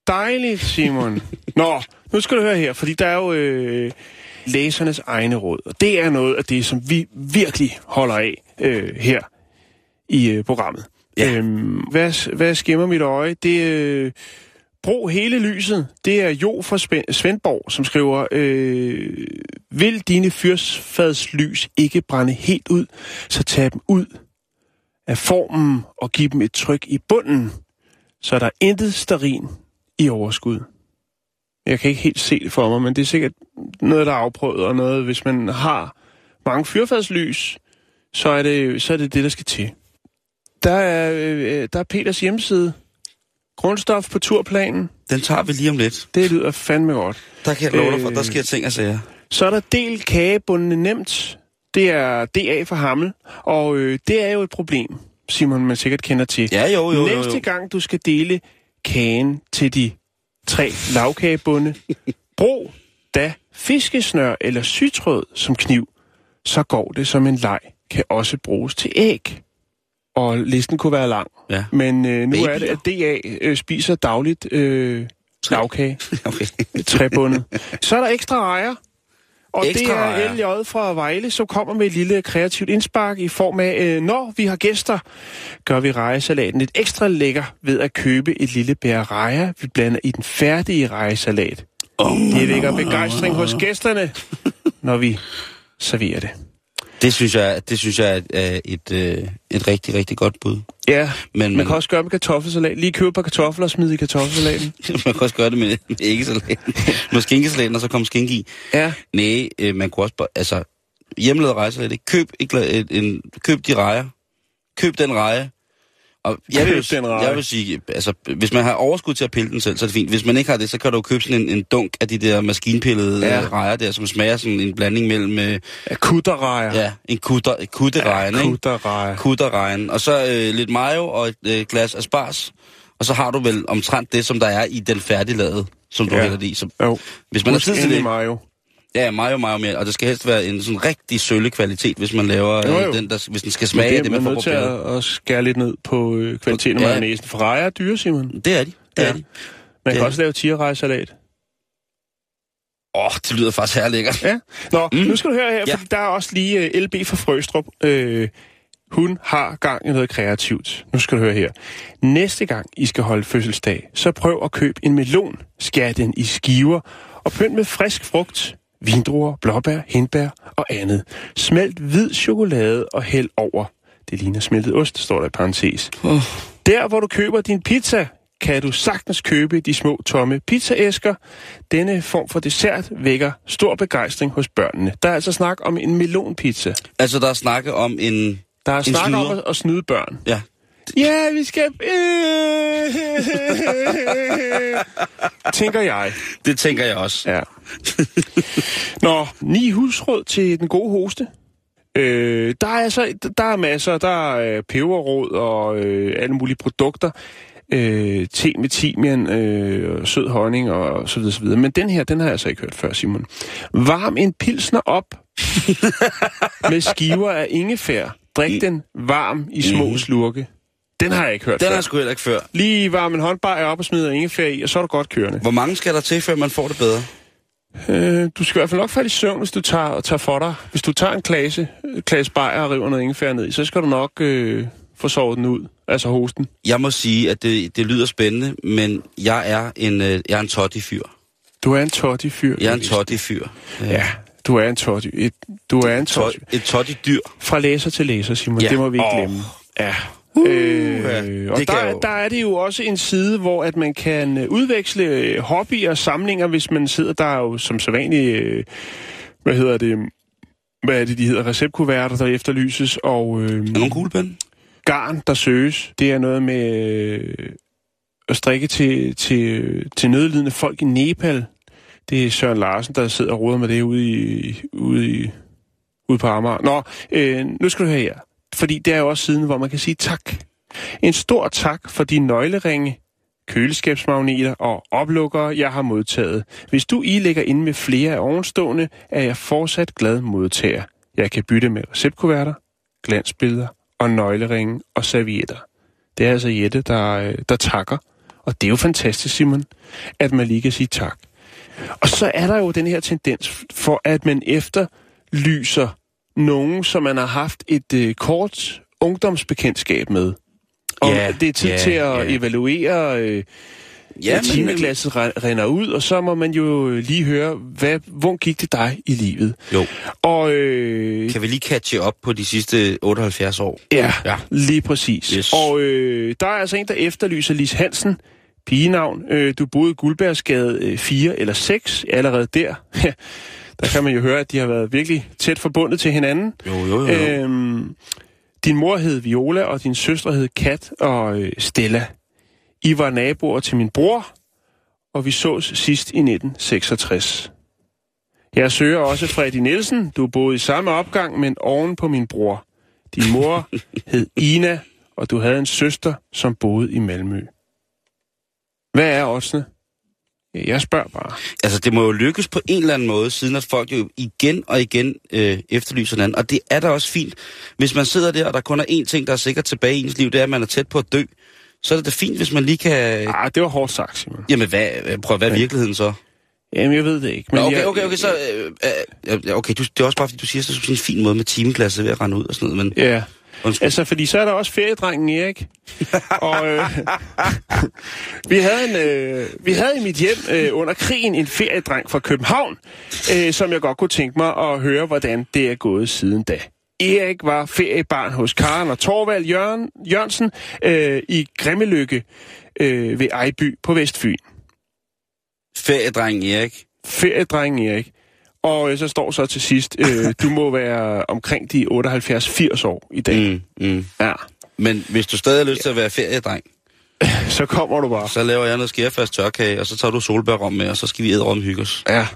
dejligt, Simon. [LAUGHS] Nå, nu skal du høre her, fordi der er jo øh, læsernes egne råd, og det er noget af det, som vi virkelig holder af øh, her i øh, programmet. Ja. Øhm, hvad, hvad skimmer mit øje? Det øh, Brug hele lyset. Det er Jo fra Svendborg, som skriver, øh, vil dine fyrsfadslys ikke brænde helt ud, så tag dem ud af formen og giv dem et tryk i bunden, så er der intet sterin i overskud. Jeg kan ikke helt se det for mig, men det er sikkert noget, der er afprøvet, og noget, hvis man har mange fyrfadslys, så er det så er det, det, der skal til. Der er, øh, der er Peters hjemmeside. Grundstof på turplanen. Den tager vi lige om lidt. Det lyder fandme godt. Der kan jeg love dig for, Øh. der sker ting og sager. Så er der del kagebundene nemt. Det er DA for Hammel. Og øh, det er jo et problem, Simon, man sikkert kender til. Ja, jo, jo, jo, Næste jo. gang, du skal dele kagen til de tre lavkagebunde, [LAUGHS] brug da fiskesnør eller sytråd som kniv, så går det som en leg, kan også bruges til æg. Og listen kunne være lang. Ja. Men øh, nu er det, Babyer. at DA øh, spiser dagligt øh, lavkage, [LAUGHS] Okay. træbundet. Så er der ekstra rejer. Og Ekstra det er LJ fra Vejle, som kommer med et lille kreativt indspark i form af, øh, når vi har gæster, gør vi rejesalaten lidt ekstra lækker ved at købe et lille bær rejer, vi blander i den færdige rejesalat. Oh, Det vækker begejstring hos gæsterne, når vi serverer det. det synes jeg, det synes jeg er et, et, øh, et rigtig, rigtig godt bud. Ja, Men man man- kan også gøre med kartoffelsalat. Lige købe et par kartofler og smide i kartoffelsalaten. [LAUGHS] man kan også gøre det med, med æggesalaten. med skinkesalaten, og så komme skink i. Ja. Nej, øh, man kunne også bare, altså, hjemmelavet rejser lidt. Køb, et, en, køb de rejer. Køb den reje. Og [LAUGHS] jeg vil, jo- jeg vil sige, altså, hvis man har overskud til at pille den selv, så er det fint. Hvis man ikke har det, så kan du jo købe sådan en, en dunk af de der maskinpillede Ja. ja. rejer der, som smager sådan en blanding mellem, øh, Akutterrejer. ja, en kutter, et kutterejen, ikke? Akutterrejer. Kutterrejen. Og så øh, lidt mayo og et øh, glas asparges. Og så har du vel omtrent det, som der er i den færdiglavede, som du Ja. ja. hælder det i. Så, Jo. hvis man har Husk tid til det, mayo. Ja, mayo, mayo mere. Og det skal helst være en sådan rigtig sølle kvalitet, hvis man laver Jo, øh, jo. den, der, hvis den skal smage af det, man man får nødt til på at, at skære lidt ned på øh, kvaliteten af Ja. mayonnaisen. For rejer er dyre, Simon. Det er de. Det Ja. er de. Man kan Ja. også lave tierrejesalat. Åh, oh, det lyder faktisk her lækkert. Ja. Nå, mm. Nu skal du høre her, Ja. fordi der er også lige uh, LB fra Frøstrup. Uh, hun har gang i noget kreativt. Nu skal du høre her. Næste gang I skal holde fødselsdag, så prøv at købe en melon, skær den i skiver og pynt med frisk frugt, vindruer, blåbær, hindbær og andet. Smelt hvid chokolade og hæld over. Det ligner smeltet ost, står der i parentes. Oh. Der, hvor du køber din pizza, kan du sagtens købe de små tomme pizzaæsker. Denne form for dessert vækker stor begejstring hos børnene. Der er altså snak om en melonpizza. Altså, der er snakket om en... Der er En snak om at, at snyde børn. Ja, Ja, vi skal... [LAUGHS] Tænker jeg. det tænker jeg også. Ja. Nå, ni husråd til den gode hoste. Øh, der er altså der er masser. Der er øh, peberrod og øh, alle mulige produkter. Øh, te med timian, øh, og sød honning og så videre, så videre. Men den her, den har jeg altså ikke hørt før, Simon. Varm en pilsner op [LAUGHS] med skiver af ingefær. Drik den varm i små Mhm. slurke. Den har jeg ikke hørt Den har før. jeg sgu heller ikke før. Lige varm en håndbajer op og smider ingefær i, og så er du godt kørende. Hvor mange skal der til, før man får det bedre? Øh, du skal i hvert fald nok falde i søvn, hvis du tager, tager for dig. Hvis du tager en klasse, klasse bajer og river noget ingefær ned i, så skal du nok øh, få sovet den ud. Altså hosten. Jeg må sige, at det, det lyder spændende, men jeg er en, øh, jeg er en totti-fyr. Du er en totti-fyr. Jeg er en totti-fyr. Ja, du er en totti. Et, du er en totti. Et totti-dyr. Fra læser til læser, Simon. Ja. Det må vi ikke Åh. glemme. Ja. Ja. Øh, og der, jo- der er det jo også en side, hvor at man kan øh, udveksle øh, hobbyer og samlinger, hvis man sidder der er jo som sædvanligt, øh, hvad hedder det, hvad er det, de hedder, receptkuverter, der efterlyses, og øh, Er nogen kuglepen? garn, der søges. Det er noget med øh, at strikke til, til, til nødlidende folk i Nepal. Det er Søren Larsen, der sidder og roder med det ude, i, ude, i, ude på Amager. Nå, øh, nu skal du høre her. Fordi det er jo også siden, hvor man kan sige tak. En stor tak for de nøgleringe, køleskabsmagneter og oplukkere, jeg har modtaget. Hvis du i lægger ind med flere af ovenstående, er jeg fortsat glad modtager. Jeg kan bytte med receptkuverter, glansbilleder og nøgleringe og servietter. Det er altså Jette, der, øh, der takker. Og det er jo fantastisk, Simon, at man lige kan sige tak. Og så er der jo den her tendens for, at man efterlyser nogen, som man har haft et øh, kort ungdomsbekendtskab med. Og Ja, det er tid ja, til at ja. evaluere øh, ja, men- timeglasset re- renner ud, og så må man jo lige høre, hvad, hvor gik det dig i livet? Jo. Og øh, Kan vi lige catche op på de sidste 78 år? Ja, Ja. ja. lige præcis. Yes. Og øh, der er altså en, der efterlyser Lis Hansen, pigenavn. Øh, du boede i Guldbergsgade øh, 4 eller 6, allerede der. [LAUGHS] der kan man jo høre, at de har været virkelig tæt forbundet til hinanden. Jo, jo, jo. Øh, Øhm, din mor hed Viola, og din søstre hed Kat og øh, Stella. I var naboer til min bror, og vi sås sidst i 1966. Jeg søger også Freddy Nielsen. Du boede i samme opgang, men oven på min bror. Din mor [LAUGHS] hed Ina, og du havde en søster, som boede i Malmø. Hvad er oddsene? Jeg spørger bare. altså, det må jo lykkes på en eller anden måde, siden at folk jo igen og igen øh, efterlyser hinanden. Og det er da også fint. Hvis man sidder der, og der kun er én ting, der er sikkert tilbage i ens liv, det er, at man er tæt på at dø. Så er det da fint, hvis man lige kan... Ah, det var hårdt sagt, Simon. Jamen, hvad, øh, prøv, hvad er virkeligheden så? Jamen, jeg ved det ikke. Nå, Men okay, okay, okay, så... Øh, øh, okay, du, det er også bare, fordi du siger det som sådan en fin måde med timeglasset ved at rende ud og sådan noget, men... Ja. Undskyld. Altså, fordi så er der også feriedrengen Erik. [LAUGHS] og øh, vi, havde en, øh, vi havde i mit hjem øh, under krigen en feriedreng fra København, øh, som jeg godt kunne tænke mig at høre, hvordan det er gået siden da. Erik var feriebarn hos Karen og Torvald Jørgen, Jørgensen øh, i Grimmelykke øh, ved Ejby på Vestfyn. Feriedrengen Erik. Feriedrengen Erik. Og øh, så står så til sidst, øh, [LAUGHS] du må være omkring de 78-80 år i dag. Mm, mm. Ja. Men hvis du stadig har lyst til at være feriedreng, [LAUGHS] Så kommer du bare. så laver jeg noget skærfast tørkage, og så tager du solbærrom med, og så skal vi æde hygge os. Ja.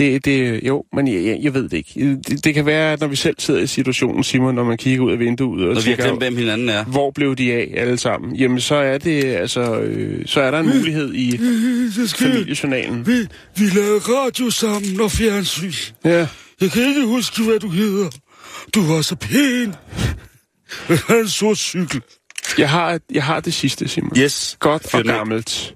Det, det, jo, men jeg, jeg, jeg ved det ikke. Det, det kan være, at når vi selv sidder i situationen, Simon, når man kigger ud af vinduet og Når vi har tænker, glemt, hvem hinanden er. hvor blev de af alle sammen? Jamen, så er det, altså, øh, så er der en mulighed i familiejournalen. Vi, vi lavede radio sammen og fjernsyn. Ja. Jeg kan ikke huske, hvad du hedder. Du var så pæn. Jeg har en sort cykel. Jeg har, jeg har det sidste, Simon. Yes. Godt Fyr og gammelt.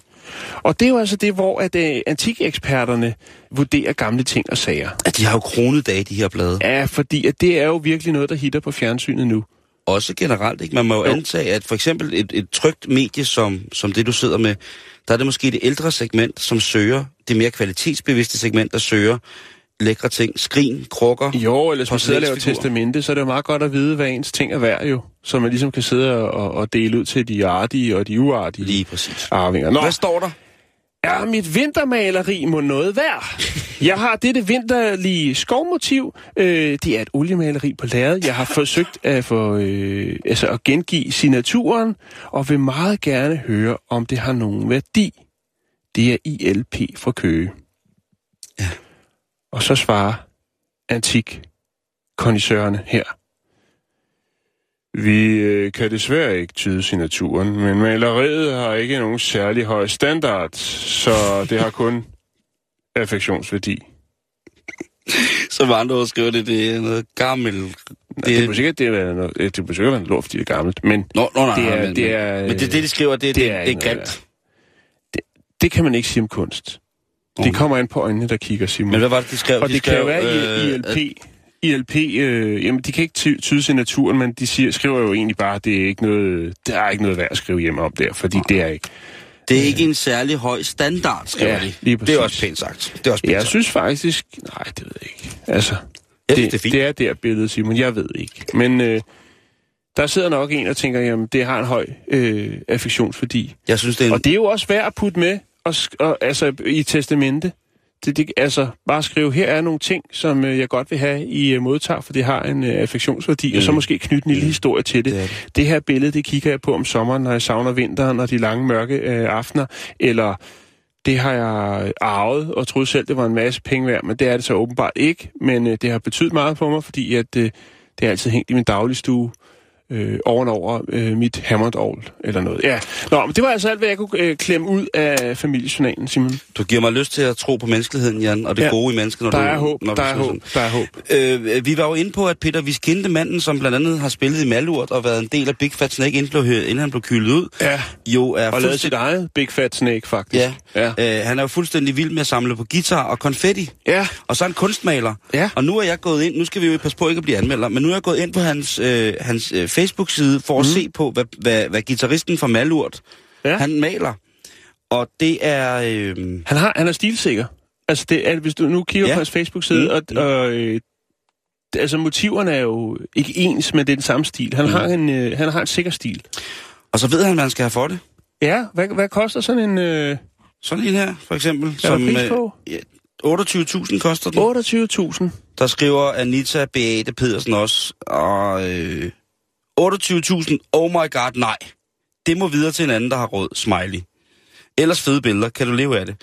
Og det er jo altså det, hvor at, uh, antikeksperterne vurderer gamle ting og sager. At de har jo kronedage, de her blade. Ja, fordi at det er jo virkelig noget, der hitter på fjernsynet nu. Også generelt, ikke? Man må Jo. antage, at for eksempel et, et trygt medie, som, som det du sidder med, der er det måske det ældre segment, som søger, det mere kvalitetsbevidste segment, der søger lækre ting, skrin, krukker. Jo, eller hvis man sidder og laver testamente, så er det jo meget godt at vide, hvad ens ting er værd jo. Så man ligesom kan sidde og, og dele ud til de artige og de uartige Lige præcis. arvinger. Nå, Hvad står der? er mit vintermaleri må noget værd? Jeg har dette vinterlige skovmotiv. Øh, det er et oliemaleri på lærred. Jeg har forsøgt at, få, øh, altså at gengive signaturen, og vil meget gerne høre, om det har nogen værdi. Det er ILP fra Køge. Ja. Og så svarer antik kondisørerne her. Vi øh, kan desværre ikke tyde signaturen, men maleriet har ikke nogen særlig høj standard, så det har kun [LAUGHS] affektionsværdi. Så med andre ord skriver det, det er noget gammelt. Det, det er måske ikke, det er noget, det er være en lort, fordi det er gammelt, men Nå, nå, nej, det er- men, det er, men det, det, de skriver, det, det, det, er, det er grimt. værd. det kan man ikke sige om kunst. Det Okay. kommer an på øjnene, der kigger, Simon. Men hvad var det, de skrev? Og de det kan skrev, jo være i øh, ILP. at- ILP, øh, jamen de kan ikke ty- tyde sin naturen, men de siger, skriver jo egentlig bare, det er ikke noget, der er ikke noget værd at skrive hjem om der, fordi det er ikke. Det er ikke en særlig høj standard, skriver Ja, de. lige Det er også pænt sagt. Det er også pænt Jeg sagt. synes faktisk, nej, det ved jeg ikke. Altså, Jeg synes, det, det er fint. det er der billede, Simon. Jeg ved ikke. Men øh, der sidder nok en og tænker, jamen, det har en høj øh, affektionsværdi. Jeg synes, det er en... Og det er jo også værd at putte med og, og, altså, i testamente. Det, det, altså, bare skrive, her er nogle ting, som øh, jeg godt vil have, I øh, modtager, for det har en øh, affektionsværdi, mm. og så Mm. måske knytte en lille historie til det. Det Det, det. det her billede, det kigger jeg på om sommeren, når jeg savner vinteren og de lange mørke øh, aftener, eller det har jeg arvet og troede selv, det var en masse penge værd, men det er det så åbenbart ikke. Men øh, det har betydet meget for mig, fordi at, øh, det har altid hængt i min dagligstue øh, ovenover øh, mit hammondovl eller noget. Ja, Nå, men det var altså alt, hvad jeg kunne øh, klemme ud af familiejournalen, Simon. Du giver mig lyst til at tro på menneskeligheden, Jan, og det Ja. gode i mennesket, når Der du... er håb, når vi der er håb, der er håb. Øh, vi var jo inde på, at Peter Viskinde, manden, som blandt andet har spillet i Malurt og været en del af Big Fat Snake, inden, blev, inden han blev kylet ud, Ja, jo er og lavet sit eget Big Fat Snake, faktisk. Ja, Ja, Øh, han er jo fuldstændig vild med at samle på guitar og konfetti. ja. Og så er han kunstmaler. Ja. Og nu er jeg gået ind, nu skal vi jo passe på ikke at blive anmelder, men nu er jeg gået ind på hans, øh, hans øh, Facebook-side for at se på, hvad, hvad, hvad gitarristen fra Malurt. Ja. han maler. Og det er... Øh, Han, har, han er stilsikker. Altså, det er, hvis du nu kigger Ja. på hans Facebook-side, Mm. og, og øh, altså, motiverne er jo ikke ens, men det er den samme stil. Han, Mm. mm. har, en, øh, han har en sikker stil. og så ved han, hvad han skal have for det. Ja, hvad, hvad koster sådan en øh, Sådan en her, for eksempel. er der pris på? ja, 28.000 koster den. 28.000. Der skriver Anita Beate Pedersen også. Og øh, 28.000, oh my god, nej. Det må videre til en anden, der har råd. Smiley. Ellers fede billeder. Kan du leve af det?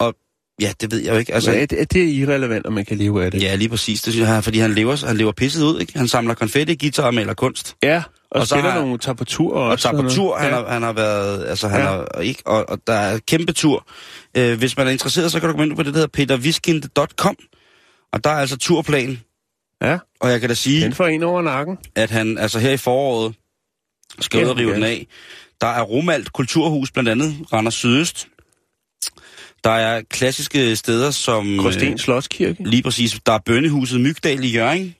Og ja, det ved jeg jo ikke. Altså, ja, det, det er irrelevant, om man kan leve af det. Ja, lige præcis. Det synes jeg, fordi han lever, han lever pisset ud, ikke? Han samler konfetti, guitar og maler kunst. Ja, og, Og og så spiller har- nogle tager på tur. Og tager på tur, han, ja. har, han har været, altså han Ja. har, ikke, og, og der er kæmpe tur. Øh, hvis man er interesseret, så kan du gå ind på det, der hedder peterviskinde.com, og der er altså turplan. Ja, Og jeg kan da sige, den får en over nakken. at han altså her i foråret skal ud og rive den af. Der er Romalt Kulturhus blandt andet, Randers Sydøst. Der er klassiske steder som... Gråsten Slotskirke. lige præcis. Der er Bønnehuset Mygdal i Jørgen.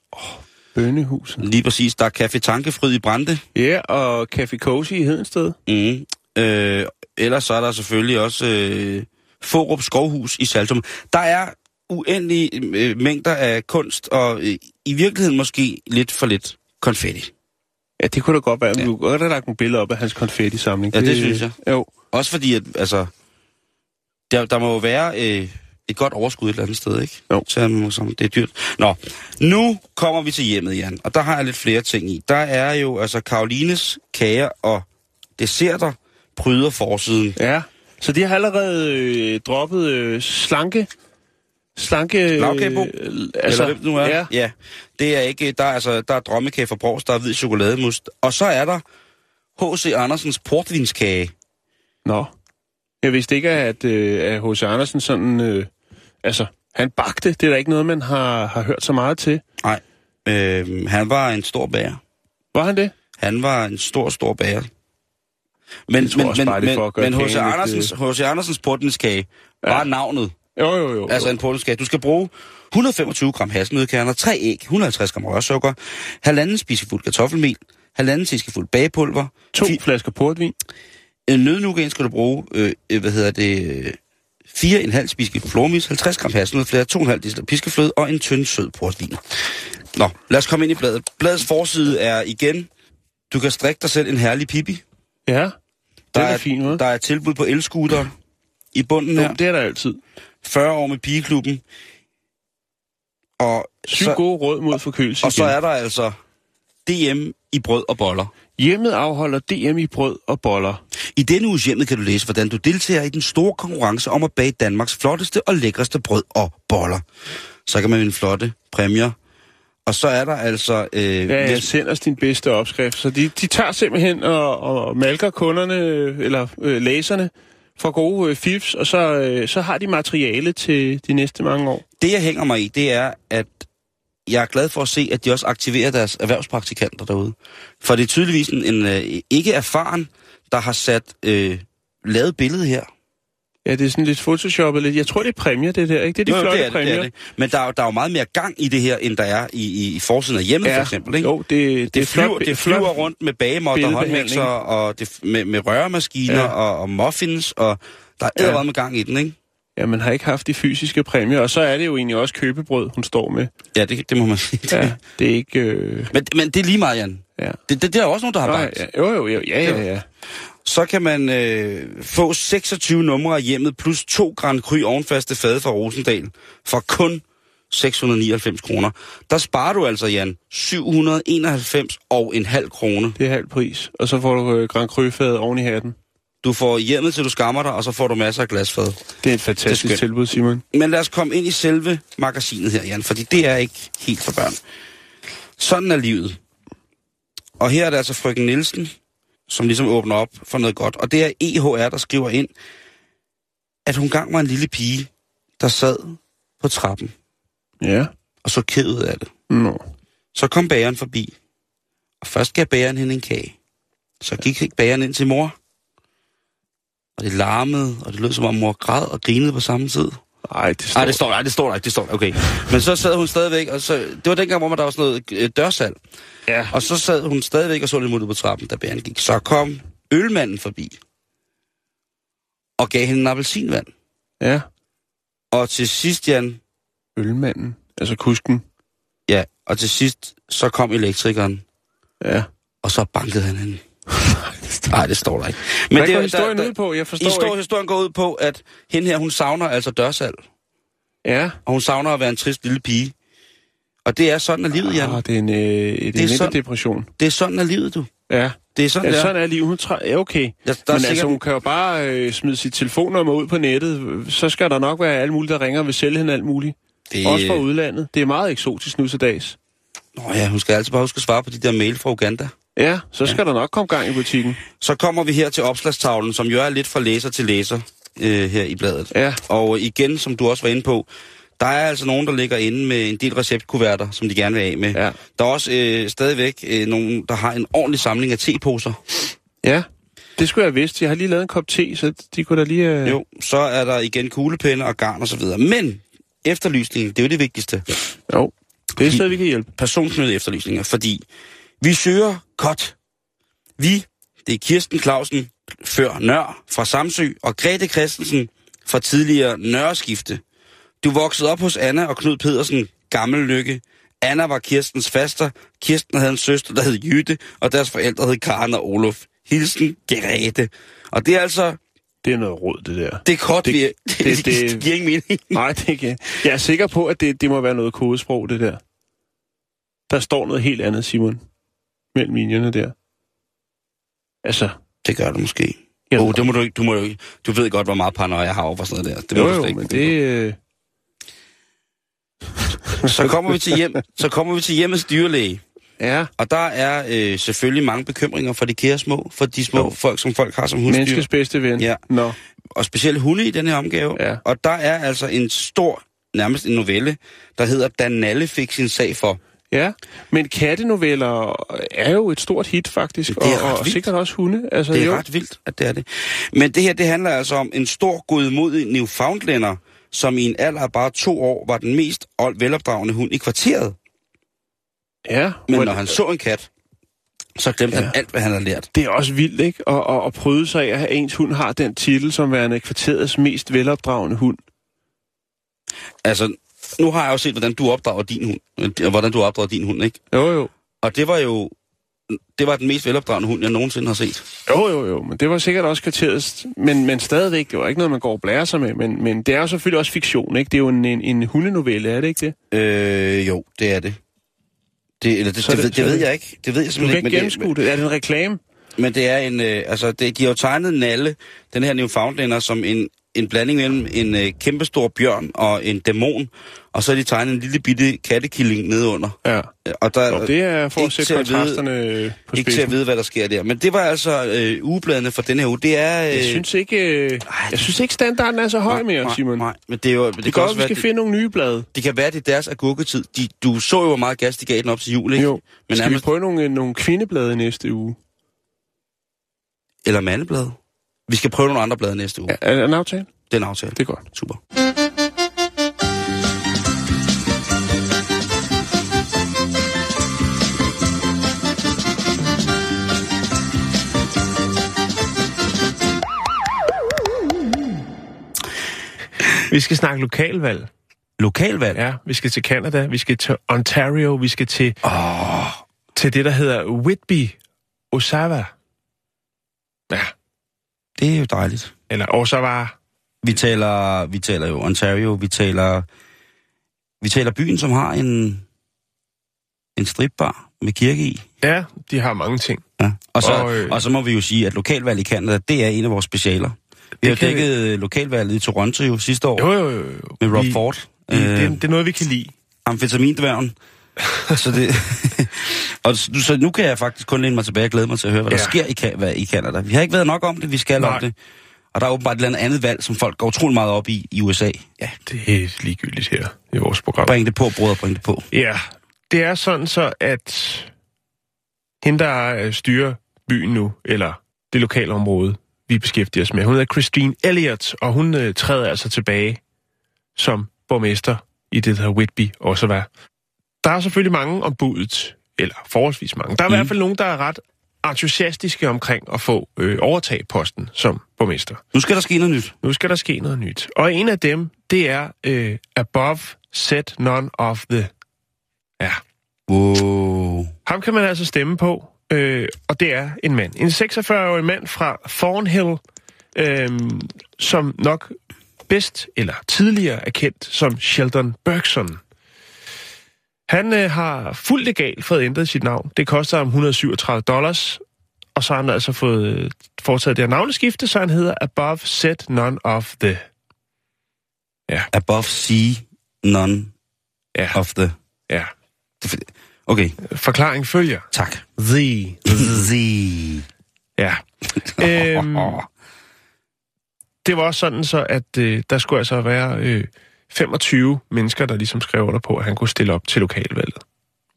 Bønnehuset. Lige præcis. Der er Café Tankefryd i Brande. Ja, og Café Cozy i Hedensted. Mm. Øh, ellers så er der selvfølgelig også øh, Forup Skovhus i Saltum. Der er uendelige øh, mængder af kunst, og øh, i virkeligheden måske lidt for lidt konfetti. Ja, det kunne da godt være. Ja. Du kunne godt have lagt nogle billeder op af hans konfetti-samling. Ja, det synes jeg. Jo. Også fordi, at, altså, der, der må jo være øh, et godt overskud et eller andet sted, ikke? Jo. Må sammen. Det er dyrt. Nå, nu kommer vi til hjemmet, Jan, og der har jeg lidt flere ting i. Der er jo altså Karolines kager og desserter pryder forsiden. Ja, så de har allerede øh, droppet øh, slanke... Slanke... Lavkagebo? Øh, Altså, Eller hvem nu er. Ja, ja. Det er ikke, der er, altså, der er drømmekage fra Brovs, der er hvid chokolademust. Og så er der H.C. Andersens portvinskage. Nå. Jeg vidste ikke, at øh, H.C. Andersen sådan... Øh, altså, han bagte. Det er da ikke noget, man har, har hørt så meget til. Nej, øh, han var en stor bager. Var han det? Han var en stor, stor bager. Men, men, også men, men, men H.C. Andersens, H.C. Andersens portvinskage, ja. bare navnet. Jo, jo, jo. Altså jo. en portvinskage. Du skal bruge 125 gram hasselnødkerner, 3 æg, 150 gram rørsukker, halvanden spisefuld kartoffelmel, halvanden teskefuld bagepulver, To fi- flasker portvin. En nødnugan skal du bruge, øh, øh, hvad hedder det, øh, 4,5 spisefuld flormis, 50 gram hasselnødflære, 2,5 dl piskefløde og en tynd sød portvin. Nå, lad os komme ind i bladet. Bladets forside er igen, du kan strikke dig selv en herlig pipi. Ja, det er er, fint, der er tilbud på elskuter i bunden her. Det er der altid. 40 år med pigeklubben. Og Syv så, gode råd mod forkølelse og så igen. er der altså DM i brød og boller. Hjemmet afholder DM i brød og boller. I denne uges hjemmet kan du læse, hvordan du deltager i den store konkurrence om at bage Danmarks flotteste og lækreste brød og boller. Så kan man vinde flotte præmier. Og så er der altså... Øh, Ja, hvis- sender os din bedste opskrift. Så de, de tager simpelthen og, og malker kunderne, øh, eller øh, læserne, for gode øh, fifs, og så, øh, så har de materiale til de næste mange år. det, jeg hænger mig i, det er, at jeg er glad for at se, at de også aktiverer deres erhvervspraktikanter derude. For det er tydeligvis en, en øh, ikke erfaren, der har sat øh, lavet billedet her. Ja, det er sådan lidt photoshoppet lidt. Jeg tror, det er præmier, det der, ikke? Det er de jo, flotte det er det, præmier. det er det. Men der er, der er jo meget mere gang i det her, end der er i, i, i forsiden af hjemmet, for eksempel. Ikke? Jo, det, det, det, er flyver, flot, det flyver rundt med bagemåtter, håndmixer og det, med, med røremaskiner Ja. ja. og, og muffins, og der er Ja. ja. med gang i den, ikke? Ja, man har ikke haft de fysiske præmier, og så er det jo egentlig også købebrød, hun står med. Ja, det, det må man sige. Ja, det er ikke... Øh, Men, men det er lige meget, Jan. ja. Det, det, det er også nogen, der har Nå, bagt. ja, jo, jo, jo, ja, ja, ja. Så kan man øh, få 26 numre af hjemmet, plus 2 Grand Cru ovenfaste fade fra Rosendal, for kun 699 kroner. Der sparer du altså, Jan, 791 og en halv krone. Det er halv pris. Og så får du øh, Grand Cru-fadet oven i hatten. Du får hjemmet, til du skammer dig, og så får du masser af glasfad. Det er et fantastisk skønt. tilbud, Simon. Men lad os komme ind i selve magasinet her, Jan, fordi det er ikke helt for børn. Sådan er livet. Og her er det altså frøken Nielsen, som ligesom åbner op for noget godt. Og det er EHR, der skriver ind, at hun gang var en lille pige, der sad på trappen Ja. og så ked ud af det. Nå. Så kom bageren forbi, og først gav bageren hende en kage. Så gik bageren ind til mor, og det larmede, og det lød som om mor græd og grinede på samme tid. Ej, det står... Nej, det står der, det står der ikke, det står der, okay. Men så sad hun stadigvæk, og så, det var dengang, hvor der var sådan noget øh, dørsalg. Ja. Og så sad hun stadigvæk og så lidt ud på trappen, da bæren gik. Så kom ølmanden forbi, og gav hende en appelsinvand. Ja. Og til sidst, Jan, Ølmanden. Altså kusken. ja, og til sidst, så kom elektrikeren, Ja. og så bankede han hende. [LAUGHS] Nej, det står der ikke. Men Hvad det, går er- historien der, ud på? Jeg forstår Historien, ikke. historien går ud på, at hende her, hun savner altså dørsalg. Ja. Og hun savner at være en trist lille pige. Og det er sådan af livet, Jan. Ah, det er en, øh, det Det er er en sådan- depression. Det er sådan af livet, du. Ja. Det er sådan, Ja, er. sådan er livet. Hun træ... Ja, okay. Ja, der er Men altså, sikkert- hun kan jo bare øh, smide sit telefonnummer ud på nettet. Så skal der nok være alle mulige, der ringer og vil sælge hende alt muligt. Det... Også fra udlandet. Det er meget eksotisk nu til dags. Nå ja, hun skal altid bare huske at svare på de der mail fra Uganda. Ja, så skal ja. der nok komme gang i butikken. Så kommer vi her til opslagstavlen, som jo er lidt fra læser til læser øh, her i bladet. Ja. Og igen, som du også var inde på, der er altså nogen, der ligger inde med en del receptkuverter, som de gerne vil af med. Ja. Der er også øh, stadigvæk øh, nogen, der har en ordentlig samling af teposer. Ja. Det skulle jeg have vidst. Jeg har lige lavet en kop te, så de kunne da lige... Øh... Jo, så er der igen kuglepenne og garn og så videre. Men efterlysningen, det er jo det vigtigste. jo. Det er stedet, vi kan hjælpe. Personknyttede efterlysninger, fordi vi søger godt. Vi, det er Kirsten Clausen, før Nør fra Samsø, og Grete Christensen fra tidligere Nørreskifte. Du voksede op hos Anna og Knud Pedersen, gammel lykke. Anna var Kirstens faster. Kirsten havde en søster, der hed Jytte, og deres forældre hed Karen og Olof. Hilsen, Gerete. Og det er altså, Det er noget råd, det der. det er kort, Det- vi, det, det- [LAUGHS] det, det- giver ikke mening. Nej, det ikke. Jeg er sikker på, at det, det må være noget kodesprog, det der. Der står noget helt andet, Simon. Mellem linjerne der. Altså, Det gør det måske. Åh, oh, det må du ikke, du må jo ikke. Du ved godt, hvor meget paranoia jeg har over for sådan noget der. Det må jo, du jo, ikke men det... Øh. Så kommer vi til hjem, så kommer vi til hjemmets dyrlæge. er Og der er øh, selvfølgelig mange bekymringer for de kære små, for de små Jo. folk, som folk har som husdyr. menneskets bedste ven. Ja. Nå, Og specielt hunde i den her omgave. Ja. Og der er altså en stor, nærmest en novelle, der hedder Da Nalle fik sin sag for. Ja. Men kattenoveller er jo et stort hit, faktisk. Det er og, og sikkert også hunde. Altså, Det er jo. ret vildt, at det er det. Men det her, det handler altså om en stor godmodig Newfoundlander, som i en alder af bare to år var den mest velopdragende hund i kvarteret. Ja, Men når han så en kat, så glemte Ja. han alt, hvad han havde lært. Det er også vildt, ikke? Og, og, og prøve sig af, at ens hund har den titel som værende kvarterets mest velopdragende hund. Altså, nu har jeg jo set, hvordan du opdrager din hund. øh, Hvordan du opdrager din hund, ikke? Jo, jo. Og det var jo... Det var den mest velopdragende hund, jeg nogensinde har set. Jo, jo, jo, men det var sikkert også kvarterets... Men, men stadigvæk, det var ikke noget, man går og blærer sig med. Men, men det er jo selvfølgelig også fiktion, ikke? Det er jo en, en, en hundenovelle, er det ikke det? Øh, jo, det er det. Det, eller det, Så det, det, det- det, ved jeg ikke. Det ved jeg Du simpelthen kan ikke. ikke Men det, gennemskue det. Er det en reklame? men det er en... Øh, altså, det, de har jo tegnet Nalle, den her Newfoundlander, som en, en blanding mellem en øh, kæmpestor bjørn og en dæmon. Og så har de tegnet en lille bitte kattekilling nedenunder. Ja. Og der, Nå, det er for at ikke sætte til at vide- kontrasterne på ikke til at spidsen. vide, hvad der sker der. Men det var altså øh, ugebladene for den her uge. Det er... Øh, Jeg synes ikke, øh, jeg synes ikke standarden er så høj mere, nej, Simon. Nej, men det er jo... Det, Det kan gør, også vi være, skal det, finde nogle nye blade. det kan være, det er deres agurketid. De, du så jo, hvor meget gas de gav den op til jul, ikke? Jo. Men Skal vi nærmest, prøve nogle, øh, nogle kvindeblade næste uge? eller mandeblad. Vi skal prøve nogle andre blade næste uge. Er det en aftale? Det er en aftale. Det er godt. Super. Vi skal snakke lokalvalg. Lokalvalg. Ja, vi skal til Canada, vi skal til Ontario, vi skal til, Åh, til det, der hedder Whitby, Osava. Ja, det er jo dejligt. eller Osava. Vi taler, vi taler jo Ontario, vi taler, vi taler byen, som har en, en stripbar med kirke i. Ja, de har mange ting. Ja. Og, så, Og, øh, øh, og så må vi jo sige, at lokalvalg i Canada, det er en af vores specialer. Vi har kan vi- dækket vi... lokalvalget i Toronto jo sidste år Jo, jo, jo. med Rob vi, Ford. Vi, det, Øh, det er noget, vi kan lide. amfetamindværgen. [LAUGHS] så det, [LAUGHS] og så, nu kan jeg faktisk kun læne mig tilbage og glæde mig til at høre, hvad der Ja. sker i, hvad, i Canada. Vi har ikke været nok om det, vi skal Nej. om det. Og der er åbenbart et eller andet valg, som folk går utrolig meget op i i USA. Ja, det er ligegyldigt her i vores program. Bring det på, brødre, bring det på. Ja, det er sådan så, at hende, der øh, styrer byen nu, eller det lokale område, vi beskæftiger os med, hun hedder Christine Elliott, og hun øh, træder altså tilbage som borgmester i det, der hedder Whitby også var. Der er selvfølgelig mange om budet, eller forholdsvis mange. Der er mm. i hvert fald nogen, der er ret entusiastiske omkring at få øh, overtage posten som borgmester. Nu skal der ske noget nyt. Nu skal der ske noget nyt. Og en af dem, det er øh, Above Set None of the... Ja, Wow. ham kan man altså stemme på, øh, og det er en mand. En 46-årig mand fra Thornhill, øh, som nok bedst eller tidligere er kendt som Sheldon Bergson. Han øh, har fuldt legalt fået ændret sit navn. Det koster ham 137 dollars, og så har han altså fået øh, foretaget det her navneskifte, så han hedder Above Set None of the. Above sea, none Ja, of the... ja. Okay, Forklaring følger. tak. The. The. Ja. Øhm, [LAUGHS] det var også sådan så, at øh, der skulle altså være øh, 25 mennesker, der ligesom skrev under på, at han kunne stille op til lokalvalget.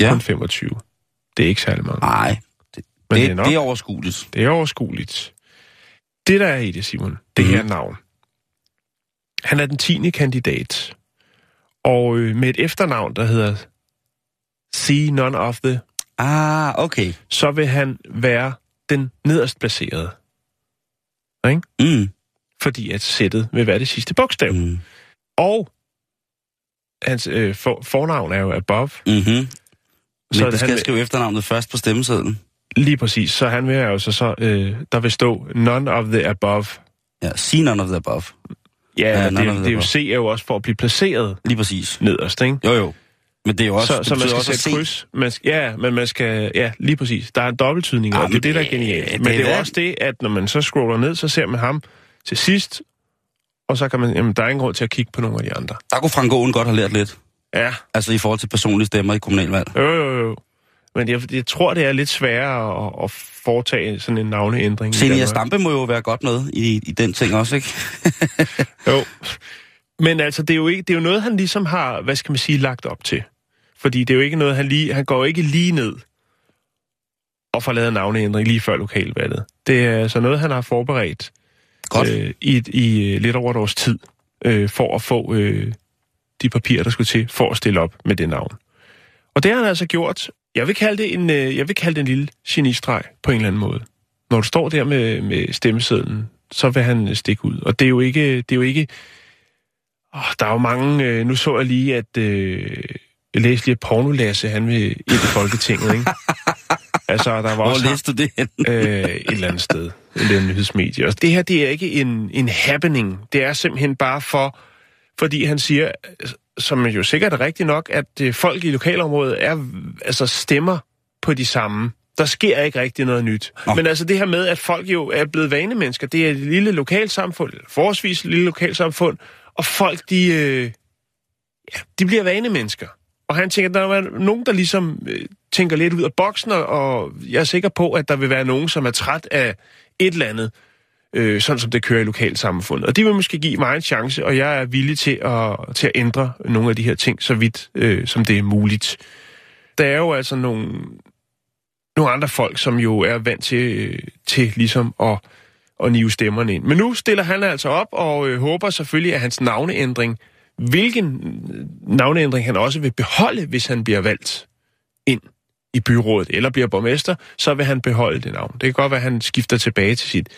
Ja. Kun 25. Det er ikke særlig mange. Nej, Men det, det er nok. det er overskueligt. Det er overskueligt. Det, der er i det, Simon, det Mhm. her navn. Han er den 10. kandidat. Og øh, med et efternavn, der hedder See None of the, Ah, okay. så vil han være den nederst placerede. Mm. Fordi at sættet vil være det sidste bogstav. Mm. Og hans øh, for, fornavn er jo Above. Mm-hmm. Så Så han det skal vil- skrive efternavnet først på stemmesedlen. Lige præcis. Så han vil jo så, så øh, der vil stå none of the above. Ja, see none of the above. Ja, Ja, det, the det er jo. C er jo også for at blive placeret Lige præcis. nederst, ikke? Jo, jo. Men det er jo også... så, det så man skal også sætte kryds. Man skal, ja, men man skal... Ja, lige præcis. Der er en dobbelttydning, Ja, og det er men det, der er det- genialt. det Men er det er jo også det, at når man så scroller ned, så ser man ham til sidst, og så kan man... Jamen, der er ingen grund til at kigge på nogle af de andre. Der kunne Frank Aaen godt have lært lidt. Ja, Altså i forhold til personlige stemmer i kommunalvalg. jo, jo, jo. Men jeg, jeg tror, det er lidt sværere at, at foretage sådan en navneændring. Senior. Stampe må jo være godt med i, i den ting også, ikke? [LAUGHS] Jo. Men altså, det er, jo ikke, det er jo noget, han ligesom har, hvad skal man sige, lagt op til. Fordi det er jo ikke noget, han lige... Han går ikke lige ned og får lavet navneændring lige før lokalvalget. Det er altså noget, han har forberedt Godt. øh, i, i øh, lidt over et års tid, øh, for at få øh, de papirer, der skulle til, for at stille op med det navn. Og det har han altså gjort. Jeg vil kalde det en, øh, jeg vil kalde det en lille genistreg på en eller anden måde. Når du står der med, med stemmesedlen, så vil han øh, stikke ud. Og det er jo ikke... Det er jo ikke åh, der er jo mange... Øh, nu så jeg lige, at... Øh, jeg læste lige, at Pornolasse, han vil ind i Folketinget, ikke? [LAUGHS] altså, der var Hvor også læste du det hen? øh, et eller andet sted. Et eller andet nyhedsmedie. Og det her, det er ikke en, en happening. Det er simpelthen bare for, fordi han siger, som jo sikkert er rigtigt nok, at øh, folk i lokalområdet er, altså stemmer på de samme. Der sker ikke rigtig noget nyt. Nå. Men altså det her med, at folk jo er blevet vanemennesker, det er et lille lokalsamfund, forholdsvis lille lokalsamfund, og folk, de, øh, ja, de bliver vanemennesker. Og han tænker, at der er nogen, der ligesom øh, tænker lidt ud af boksen, og, jeg er sikker på, at der vil være nogen, som er træt af et eller andet, øh, sådan som det kører i lokalsamfundet. Og de vil måske give mig en chance, og jeg er villig til at, til at ændre nogle af de her ting, så vidt øh, som det er muligt. Der er jo altså nogle, nogle andre folk, som jo er vant til, øh, til ligesom at, at nive stemmerne ind. Men nu stiller han altså op, og øh, håber selvfølgelig, at hans navneændring, hvilken øh, navneændring han også vil beholde, hvis han bliver valgt ind i byrådet eller bliver borgmester, så vil han beholde det navn. Det kan godt være, at han skifter tilbage til sit,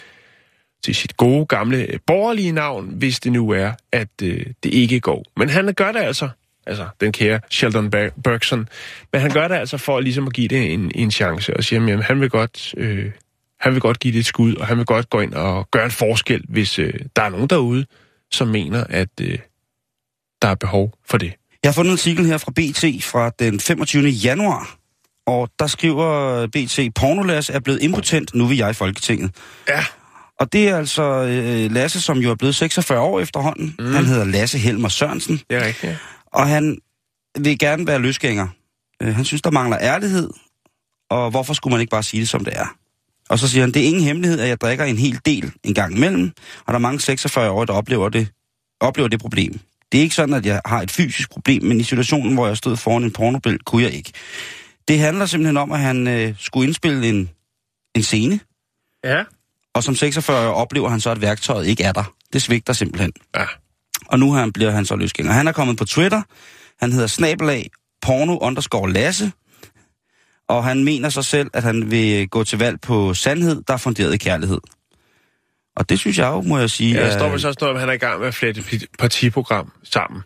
til sit gode, gamle, øh, borgerlige navn, hvis det nu er, at øh, det ikke går. Men han gør det altså, altså den kære Sheldon Ber- Bergson, men han gør det altså for ligesom at give det en, en chance, og sige, at han vil godt... Øh, han vil godt give det et skud, og han vil godt gå ind og gøre en forskel, hvis øh, der er nogen derude, som mener, at øh, der er behov for det. Jeg har fundet en artikel her fra BT fra den 25. januar, og der skriver BT, Pornolas er blevet impotent, nu vil jeg i Folketinget. Ja. Og det er altså øh, Lasse, som jo er blevet 46 år efterhånden. Mm. Han hedder Lasse Helmer Sørensen, Det er rigtigt, ja. og han vil gerne være løsgænger. Øh, han synes, der mangler ærlighed, og hvorfor skulle man ikke bare sige det, som det er? Og så siger han, det er ingen hemmelighed, at jeg drikker en hel del en gang imellem, og der er mange 46 år, der oplever det, oplever det problem. Det er ikke sådan, at jeg har et fysisk problem, men i situationen, hvor jeg stod foran en pornobil, kunne jeg ikke. Det handler simpelthen om, at han øh, skulle indspille en, en scene, Ja. og som 46 oplever han så, at værktøjet ikke er der. Det svigter simpelthen. Ja. Og nu han, bliver han så løsgænger. Han er kommet på Twitter. Han hedder snabelag porno underscore Lasse. Og han mener sig selv, at han vil gå til valg på sandhed, der er funderet i kærlighed. Og det synes jeg jo, må jeg sige... Ja, er- står også noget om, at han er i gang med at flette et partiprogram sammen.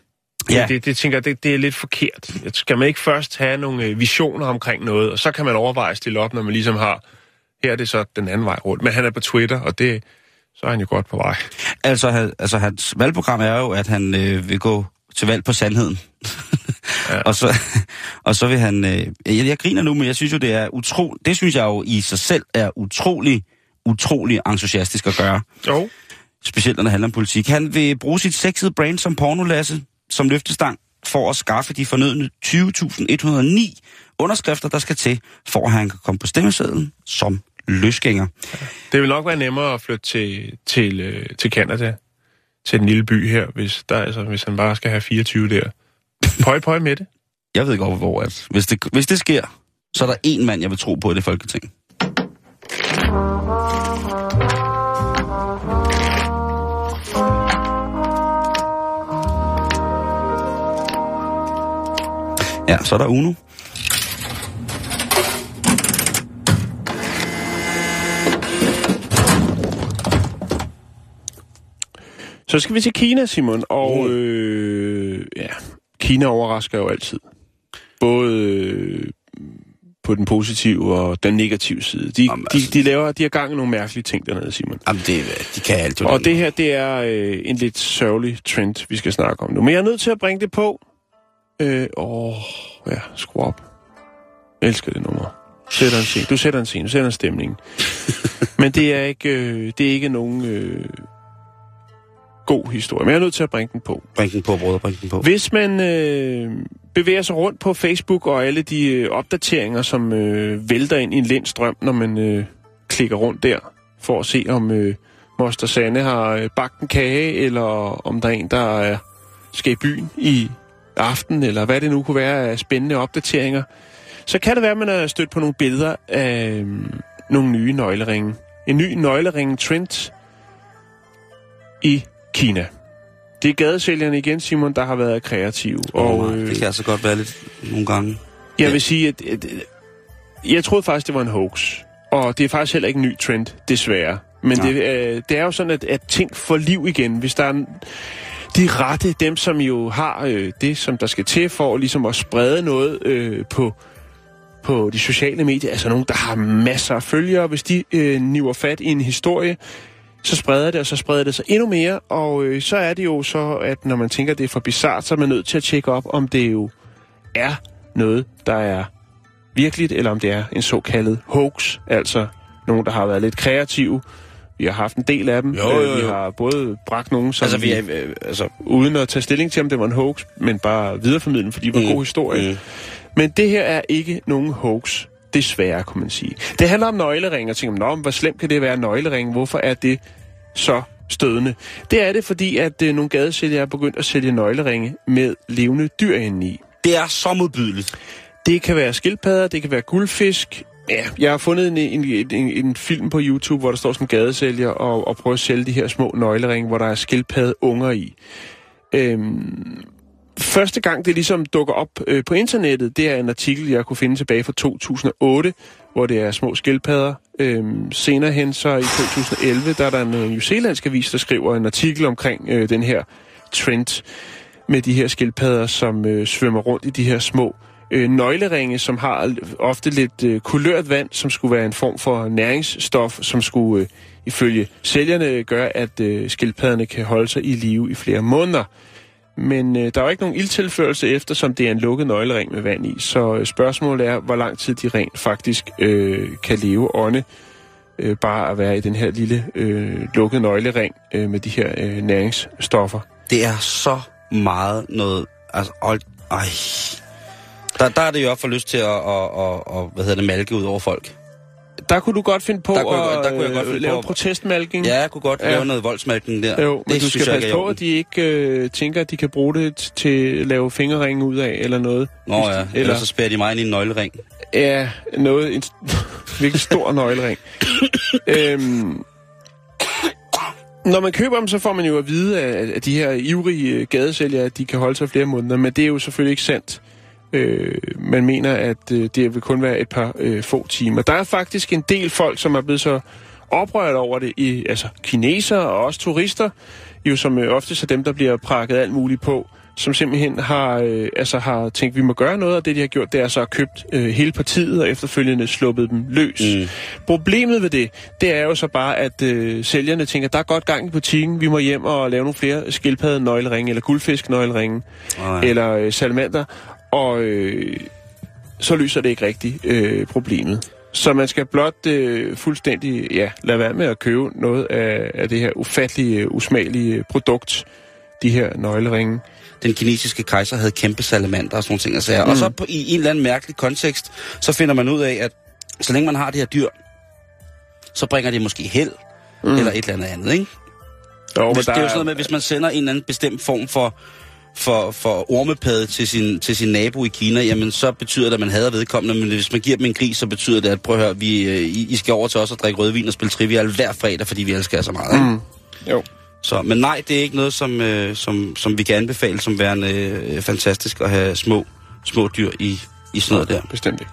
Ja. Det, det tænker jeg, det, det er lidt forkert. Skal man ikke først have nogle øh, visioner omkring noget, og så kan man overveje at stille op, når man ligesom har... Her er det så den anden vej rundt. Men han er på Twitter, og det, så er han jo godt på vej. Altså, han, altså hans valgprogram er jo, at han øh, vil gå til valg på sandheden. [LAUGHS] Ja. og, så, og så vil han... Øh, jeg, jeg griner nu, men jeg synes jo, det er utro, Det synes jeg jo i sig selv er utrolig, utrolig entusiastisk at gøre. Jo. Specielt når det handler om politik. Han vil bruge sit sexede brand som pornolasse som løftestang for at skaffe de fornødne 20.109 underskrifter, der skal til, for at han kan komme på stemmesedlen som løsgænger. Det vil nok være nemmere at flytte til, til, øh, til Canada, til den lille by her, hvis, der, altså, hvis han bare skal have 24 der. Pøj, pøj med det. Jeg ved godt, hvor at hvis det, hvis det sker, så er der en mand, jeg vil tro på i det folketing. Ja, så er der Uno. Så skal vi til Kina, Simon, og øh, ja, Kina overrasker jo altid. Både øh, på den positive og den negative side. De, Jamen, de, altså- de laver, de har gang i nogle mærkelige ting dernede, Simon. Jamen, det, de kan alt. Og det her, det er øh, en lidt sørgelig trend, vi skal snakke om nu. Men jeg er nødt til at bringe det på. Øh, åh, ja, skru op. Jeg elsker det nummer. Sætter en scene. Du sætter en scene, du sætter en stemning. [LAUGHS] Men det er ikke, øh, det er ikke nogen øh, god historie. Men jeg er nødt til at bringe den på. Bring den på, brødre, bring den på. Hvis man øh, bevæger sig rundt på Facebook og alle de øh, opdateringer, som øh, vælter ind i en lindstrøm, når man øh, klikker rundt der, for at se om øh, Moster Sande har øh, bagt en kage, eller om der er en, der øh, skal i byen i aften, eller hvad det nu kunne være af spændende opdateringer, så kan det være, at man er stødt på nogle billeder af øh, nogle nye nøgleringe. En ny nøgleringe-trend i Kina. Det er gadesælgerne igen, Simon, der har været kreative. Og, Og øh, det kan altså godt være lidt nogle gange. jeg vil sige, at, at, at jeg troede faktisk, det var en hoax. Og det er faktisk heller ikke en ny trend, desværre. Men Nej. det, øh, det er jo sådan, at, at ting får liv igen. Hvis der er en, de rette, dem som jo har øh, det, som der skal til for ligesom at sprede noget øh, på, på de sociale medier, altså nogen, der har masser af følgere, hvis de øh, niver fat i en historie, så spreder det, og så spreder det sig endnu mere, og øh, så er det jo så, at når man tænker, at det er for bizart, så er man nødt til at tjekke op, om det jo er noget, der er virkeligt, eller om det er en såkaldet hoax, altså nogen, der har været lidt kreative. Vi har haft en del af dem. Jo, jo, Øh, Vi jo. har både bragt nogen, som Altså, vi er, øh, altså, uden at tage stilling til, om det var en hoax, men bare videreformidle dem, fordi det var en Mm, god historie. mm. Men det her er ikke nogen hoax. Desværre, kunne man sige. Det handler om nøgleringe, og tænker, Nå, hvor slemt kan det være nøgleringe? Hvorfor er det så stødende? Det er det, fordi at øh, nogle gadesælgere er begyndt at sælge nøgleringe med levende dyr indeni. det er så modbydeligt. Det kan være skildpadder, det kan være guldfisk. Ja, jeg har fundet en, en, en, en film på YouTube, hvor der står som gadesælger og, og prøver at sælge de her små nøgleringe, hvor der er skildpadde unger i. Øhm, første gang det ligesom dukker op øh, på internettet, det er en artikel, jeg kunne finde tilbage fra 2008, hvor det er små skildpadder. Øhm, senere hen, så i 2011, der er der en øh, New Zealandsk avis, der skriver en artikel omkring øh, den her trend med de her skildpadder, som øh, svømmer rundt i de her små øh, nøgleringe, som har ofte lidt øh, kulørt vand, som skulle være en form for næringsstof, som skulle øh, ifølge sælgerne gøre, at øh, skildpadderne kan holde sig i live i flere måneder. Men øh, der er jo ikke nogen ildtilførelse, eftersom det er en lukket nøglering med vand i. Så øh, spørgsmålet er, hvor lang tid de rent faktisk øh, kan leve ånde. Øh, bare at være i den her lille øh, lukkede nøglering øh, med de her øh, næringsstoffer. Det er så meget noget... Altså, hold, ej. Der, der er det jo op for lyst til at, at, at, at, hvad hedder det, malke ud over folk. Der kunne du godt finde på Der kunne jeg at der kunne jeg godt øh, finde lave på at- protestmalking. Ja, jeg kunne godt Ja. lave noget voldsmalkning der. Jo, men det du skal passe på, at de ikke øh, tænker, at de kan bruge det til at lave fingerringe ud af, eller noget. Nå ja, eller eller så spærer de mig ind i en nøglering. Ja, noget, en [LAUGHS] virkelig stor nøglering. øhm, når man køber dem, så får man jo at vide af, af de her ivrige øh, gadesælgere, at de kan holde sig flere måneder, men det er jo selvfølgelig ikke sandt. Øh, man mener, at øh, det vil kun være et par øh, få timer. Der er faktisk en del folk, som er blevet så oprørt over det, i, altså kinesere og også turister, jo som øh, ofte er dem, der bliver prakket alt muligt på, som simpelthen har, øh, altså har tænkt, at vi må gøre noget, og det de har gjort, det er så at købt øh, hele partiet og efterfølgende sluppet dem løs. Mm. Problemet ved det, det er jo så bare, at øh, sælgerne tænker, der er godt gang i butikken, vi må hjem og lave nogle flere skildpadde nøgleringe, eller guldfisk nøgleringe, Åh, ja. eller øh, salamander, og øh, så løser det ikke rigtigt øh, problemet. Så man skal blot øh, fuldstændig ja, lade være med at købe noget af, af det her ufattelige, usmagelige produkt, de her nøgleringe. den kinesiske kejser havde kæmpe salamander og sådan ting. Altså. Mm. Og så på, i en eller anden mærkelig kontekst, så finder man ud af, at så længe man har det her dyr, så bringer det måske held, mm. eller et eller andet andet, ikke? Jo, Hvis, det er jo sådan noget med, hvis man sender en eller anden bestemt form for, for, for ormepade til sin, til sin nabo i Kina, jamen så betyder det, at man hader vedkommende, men hvis man giver dem en gris, så betyder det, at prøv at høre, vi, øh, I, I skal over til os og drikke rødvin og spille trivial hver fredag, fordi vi elsker jer så meget. Ikke? Mm. Jo. Så, men nej, det er ikke noget, som, øh, som, som vi kan anbefale som værende øh, fantastisk at have små, små dyr i, i sådan noget der. Bestemt ikke.